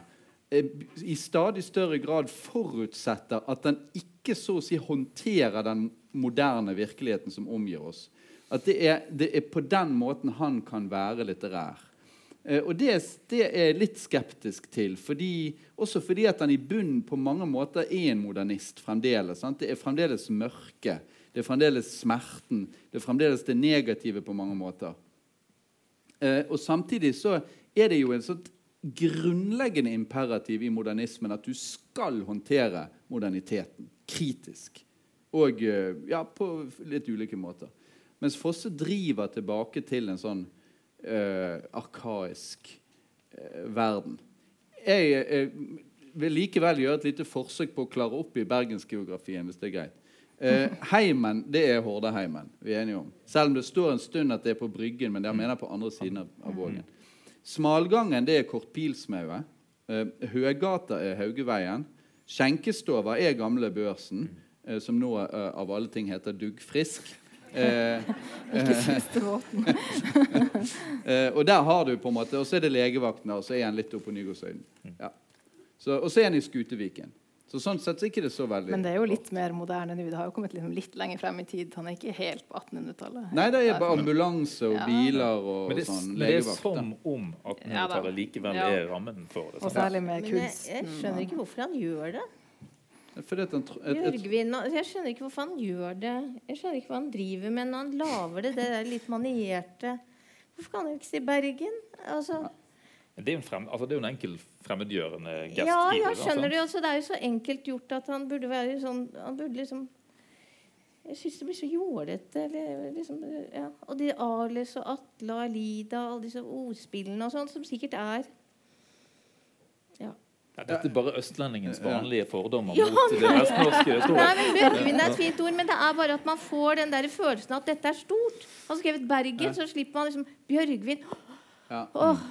eh, i stadig større grad forutsetter at den ikke så å si håndterer den moderne virkeligheten som omgir oss. At det er, det er på den måten han kan være litterær. Eh, og det, det er jeg litt skeptisk til, fordi, også fordi at han i bunnen på mange måter er en modernist fremdeles. Sant? Det er fremdeles mørke, det er fremdeles smerten, det er fremdeles det negative på mange måter. Eh, og samtidig så er det jo en sånt grunnleggende imperativ i modernismen at du skal håndtere moderniteten kritisk. Og eh, ja, på litt ulike måter. Mens Fosse driver tilbake til en sånn eh, arkaisk eh, verden. Jeg eh, vil likevel gjøre et lite forsøk på å klare opp i bergensgeografien, hvis det er greit. Eh, heimen, det er Hordaheimen. vi er enige om. Selv om det står en stund at det er på Bryggen, men det mener på andre siden av, av Vågen. Smalgangen, det er Kortpilsmauet. Eh, Høgata er Haugeveien. Skjenkestova er Gamle Børsen, eh, som nå eh, av alle ting heter Duggfrisk. Eh, Siste båten. Eh, og der har du på en måte, og så er det legevakten, og så er han litt oppe på Nygårdsøyden. Ja. Og så er han i Skuteviken. Så sånn sett så er ikke det så veldig Men det er jo litt mer moderne nå. Det har jo kommet liksom litt lenger frem i tid. Han er ikke helt på 1800-tallet. Nei, det er bare ambulanse og Ja. biler og, Men det, sånn. men det er som om Ja 1800-tallet likevel Ja. er rammen for det. Og særlig med Men jeg, jeg skjønner ikke hvorfor han gjør det. Fordi at han tr- et, et, Jørgvin, og- jeg skjønner ikke hvorfor han gjør det. Jeg skjønner ikke hva han driver med når han lager det. Det der litt manierte. Hvorfor kan han ikke si Bergen? Altså, Det er jo en, frem, altså det er en enkel fremmedgjørende gest. ja, da, skjønner du. det. Det er jo så enkelt gjort at han burde være sånn Han burde liksom Jeg syns det blir så jålete. Liksom, ja. Og de Arles og Atle og Alida og alle disse ordspillene og sånn, som sikkert er Ja, Ja, dette er bare østlendingens vanlige fordommer Ja, mot det vestnorske. Bjørgvin er et fint ord, men det er bare at man får den der følelsen at dette er stort. Han har skrevet Bergen, så slipper man liksom Bjørgvin. Ja. Åh,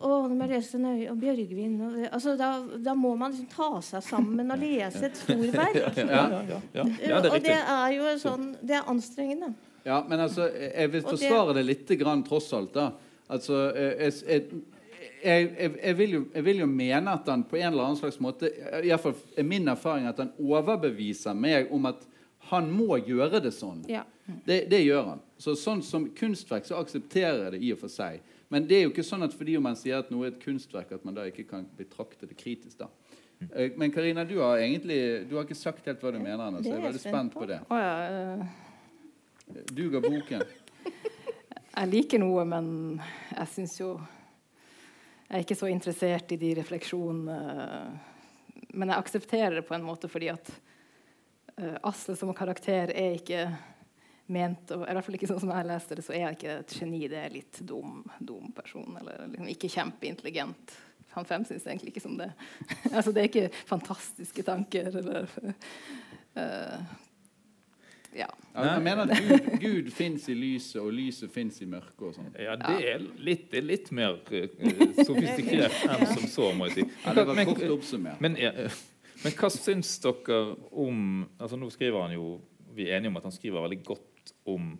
åh, nå må jeg lese nøye og Bjørgvin. og- Altså, da, da må man liksom ta seg sammen og lese et storverk. Ja, ja, ja, ja. ja, er og det er jo sånn Det er anstrengende. Ja, men altså, jeg vil forsvare det litt grann, tross alt. da. Altså, eh, jeg, jeg, jeg, jeg, jeg, vil jo, jeg vil jo mene at han på en eller annen slags måte i hvert fall er min erfaring at han overbeviser meg om at han må gjøre det sånn. Ja. Det, det gjør han. Så sånn som kunstverk så aksepterer jeg det i og for seg. Men det er jo ikke sånn at fordi man sier at noe er et kunstverk, at man da ikke kan betrakte det kritisk. da. Eh, Men Karina, du har egentlig du har ikke sagt helt hva du mener så jeg er veldig spent på. det. Ja, eh, Du ga boken. jeg liker noe, men jeg syns jo Jeg er ikke så interessert i de refleksjonene. Men jeg aksepterer det på en måte fordi at eh, Asle som karakter er ikke ment og, I hvert fall ikke sånn som jeg leste det, så er jeg ikke et geni. Det er litt dum, dum person. Eller liksom ikke kjempeintelligent. Han fem syns egentlig ikke som det. altså, det er ikke fantastiske tanker eller uh, Ja. Ja, jeg mener at Gud, Gud fins i lyset, og lyset fins i mørket. og sånn. Ja, det er litt, det er litt mer uh, sofistikert enn som så, må jeg si. Ja, det var Men- kort oppsummert. Men, eh, men hva syns dere om altså Nå skriver han jo Vi er enige om at han skriver veldig godt om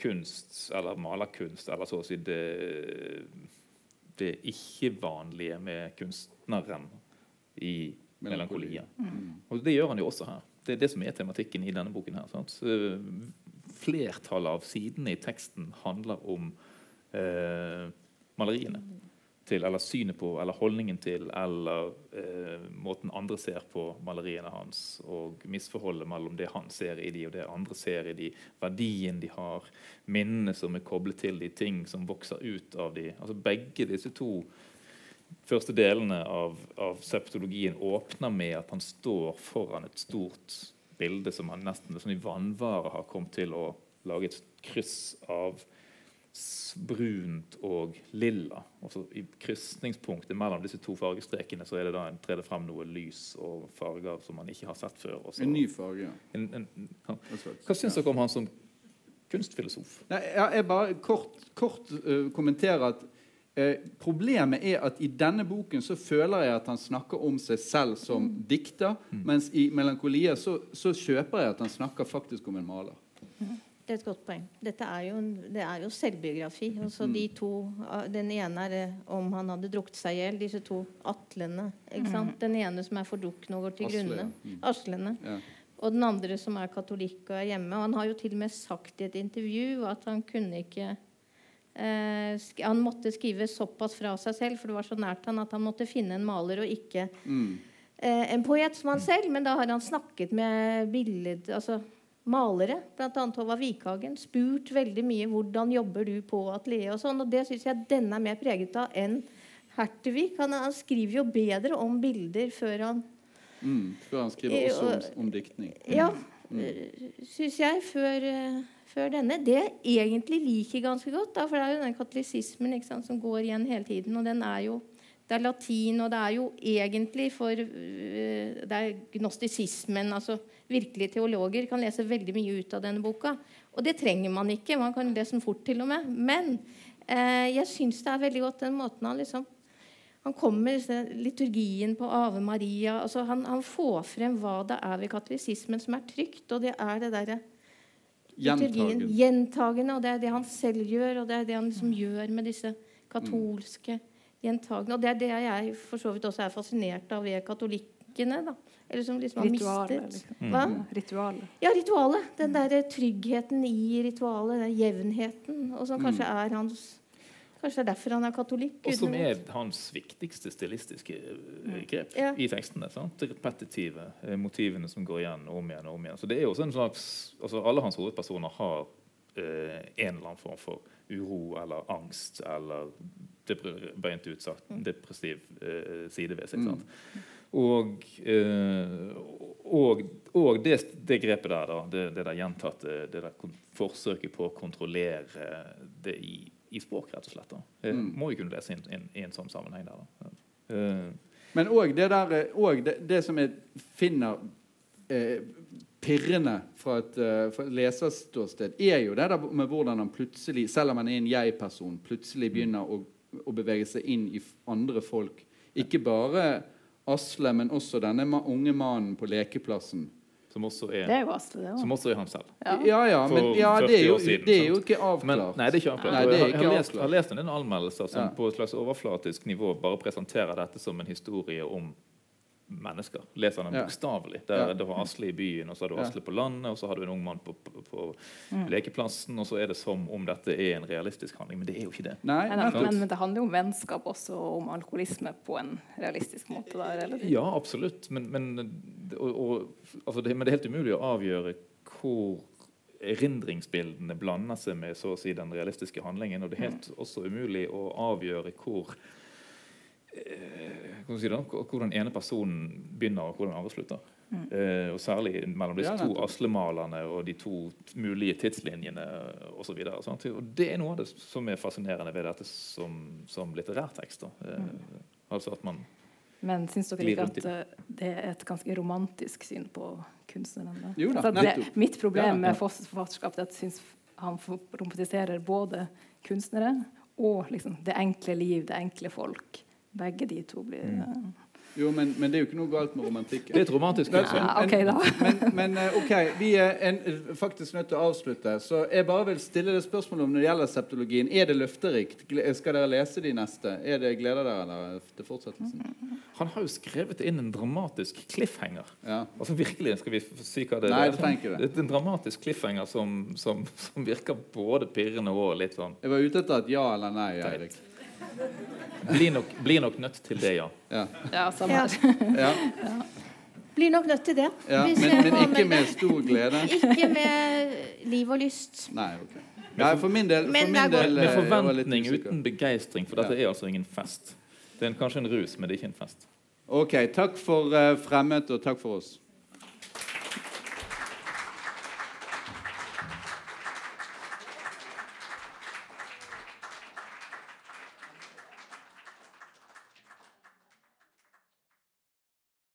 kunst, eller malerkunst, eller så å si det, det ikke-vanlige med kunstneren i melankolia. Og det gjør han jo også her. Det er det som er tematikken i denne boken. her. Sant? Flertallet av sidene i teksten handler om eh, maleriene. Til, eller synet på, eller holdningen til, eller eh, måten andre ser på maleriene hans, og misforholdet mellom det han ser i de, og det andre ser i de, verdien de har, minnene som er koblet til de, ting som vokser ut av de. Altså Begge disse to første delene av, av septologien åpner med at han står foran et stort bilde som han nesten som i vannvare har kommet til å lage et kryss av brunt og lilla. Også I krysningspunktet mellom disse to fargestrekene så er det da en trer det frem noe lys og farger som man ikke har sett før. Også. En ny farge. ja. en, en, ja. Hva syns dere om han som kunstfilosof? Nei, jeg bare kort, kort uh, kommenterer at eh, problemet er at i denne boken så føler jeg at han snakker om seg selv som dikter, mens i 'Melankolia' så, så kjøper jeg at han snakker faktisk om en maler. Det er et godt poeng. Dette er jo, det er jo selvbiografi. Og så de to, Den ene er eh, om han hadde drukket seg i hjel. Disse to atlene. Sant? Den ene som er fordrukken og går til Asle, grunne. ja. Mm. Aslene. Ja. Og den andre som er katolikk og er hjemme. Og han har jo til og med sagt i et intervju at han kunne ikke eh, Han måtte skrive såpass fra seg selv, for det var så nært han at han måtte finne en maler og ikke Mm. eh, en poet som han selv. Men da har han snakket med billed, altså malere, bl.a. Håvard Vikhagen. Spurt veldig mye 'hvordan jobber du på atelieret?' og sånn. Og det syns jeg denne er mer preget av enn Hertevik. Han, han skriver jo bedre om bilder før han Mm. Før han skriver Eh, også om, om diktning. Ja, syns jeg, før, eh, før denne. Det jeg egentlig liker ganske godt, da, for det er jo den katolisismen sant, som går igjen hele tiden. Og den er jo Det er latin, og det er jo egentlig for eh, Det er gnostisismen. altså Virkelige teologer kan lese veldig mye ut av denne boka. Og det trenger man ikke. Man kan lese den fort, til og med. Men eh, jeg syns det er veldig godt den måten han liksom han kommer liturgien på Ave Maria. altså han, han får frem hva det er ved katolisismen som er trygt. Og det er det derre liturgien. Gjentagen. Gjentagende. Og det er det han selv gjør, og det er det han liksom gjør med disse katolske gjentagende. Og det er det jeg for så vidt også er fascinert av ved katolikkene. da. Eller som liksom har Ritualet. mistet Liksom. Hva? Ritualet. Ja, ritualet. Den derre tryggheten i ritualet. Den jevnheten. Og som kanskje er hans Kanskje det er derfor han er katolikk. Og som er hans viktigste stilistiske grep grep Ja. i tekstene. Sant? Det repetitive eh, motivene som går igjen om igjen og om igjen. Så det er jo også en slags, altså Alle hans hovedpersoner har eh, en eller annen form for uro eller angst eller depresiv beint ut depressiv eh, side ved seg. Sant? Og, eh, og, og det, det grepet der, da, det, det der gjentatte det der forsøket på å kontrollere det i, i språk, rett og slett. Da. Mm. Må jo kunne lese i en, en, i en sånn sammenheng der. Da. Uh. Men òg det, der, og det, det som jeg finner eh, pirrende fra et, eh, fra et leserståsted, er jo det der med hvordan han plutselig, selv om han er en jeg-person, plutselig begynner å, å bevege seg inn i andre folk. Ikke bare Asle, men også denne unge mannen på lekeplassen. som, også Det er, er jo Asle, det som også er ham selv. Ja. Ja, ja, men ja, det, er jo, siden, det er jo ikke avklart. Men, nei, det er ikke avklart. Nei, det er jeg, ikke jeg, har lest, har lest en del anmeldelser som Ja. på et slags overflatisk nivå bare presenterer dette som en historie om mennesker. Leser den bokstavelig. Ja. Du har Asle i byen, og så har du Ja. Asle på landet, og så har du en ung mann på, på, på lekeplassen, og så er det som om dette er en realistisk handling. Men det er jo ikke det. Nei, Men, men, men det handler jo om vennskap også, og om alkoholisme på en realistisk måte. Der, eller? Ja, absolutt. Men, men, og, og, altså det, men det er helt umulig å avgjøre hvor erindringsbildene blander seg med så å si den realistiske handlingen. Og det er helt også umulig å avgjøre hvor eh, hva skal man si det, hvor den ene personen begynner, og hvor den andre slutter. Eh, og særlig mellom disse Ja, to. Aslemalerne og de to mulige tidslinjene osv. Det er noe av det som er fascinerende ved dette som, som litterærtekst. da. Eh, Altså at man Men syns dere ikke at eh, det er et ganske romantisk syn på kunstneren? Jo da, Altså, det, mitt problem Ja, ja. med Fosses forfatterskap er at jeg syns han romantiserer både kunstnere og liksom, det enkle liv, det enkle folk. Begge de to blir Mm. eh, Jo, men, men det er jo ikke noe galt med Det romantikken. et romantisk Men- Ja, ok, da. Men, men eh, ok, vi er en, faktisk nødt til å avslutte. Så jeg bare vil stille det spørsmålet om når det gjelder septologien. Er det løfterikt? Skal dere lese de neste? Er det Gleder dere dere til fortsettelsen? Han har jo skrevet inn en dramatisk cliffhanger. Ja. Altså virkelig, skal vi si hva det Nei, er? det trenger ikke det. Det er en dramatisk cliffhanger som, som, som virker både pirrende og litt sånn Jeg var ute etter et ja eller nei, Eirik. Blir nok, blir nok nødt til det, ja. Ja. Ja, samme her. Ja. Blir nok nødt til det. Ja. Men, men ikke med- med stor glede? Ikke med liv og lyst. Nei, ok. Nei, for min del, for min del Med eh, litt forventning uten begeistring, for dette er altså ingen fest. Det er en, kanskje en rus, men det er ikke en fest. Ok, takk for eh, fremmet, og takk for oss.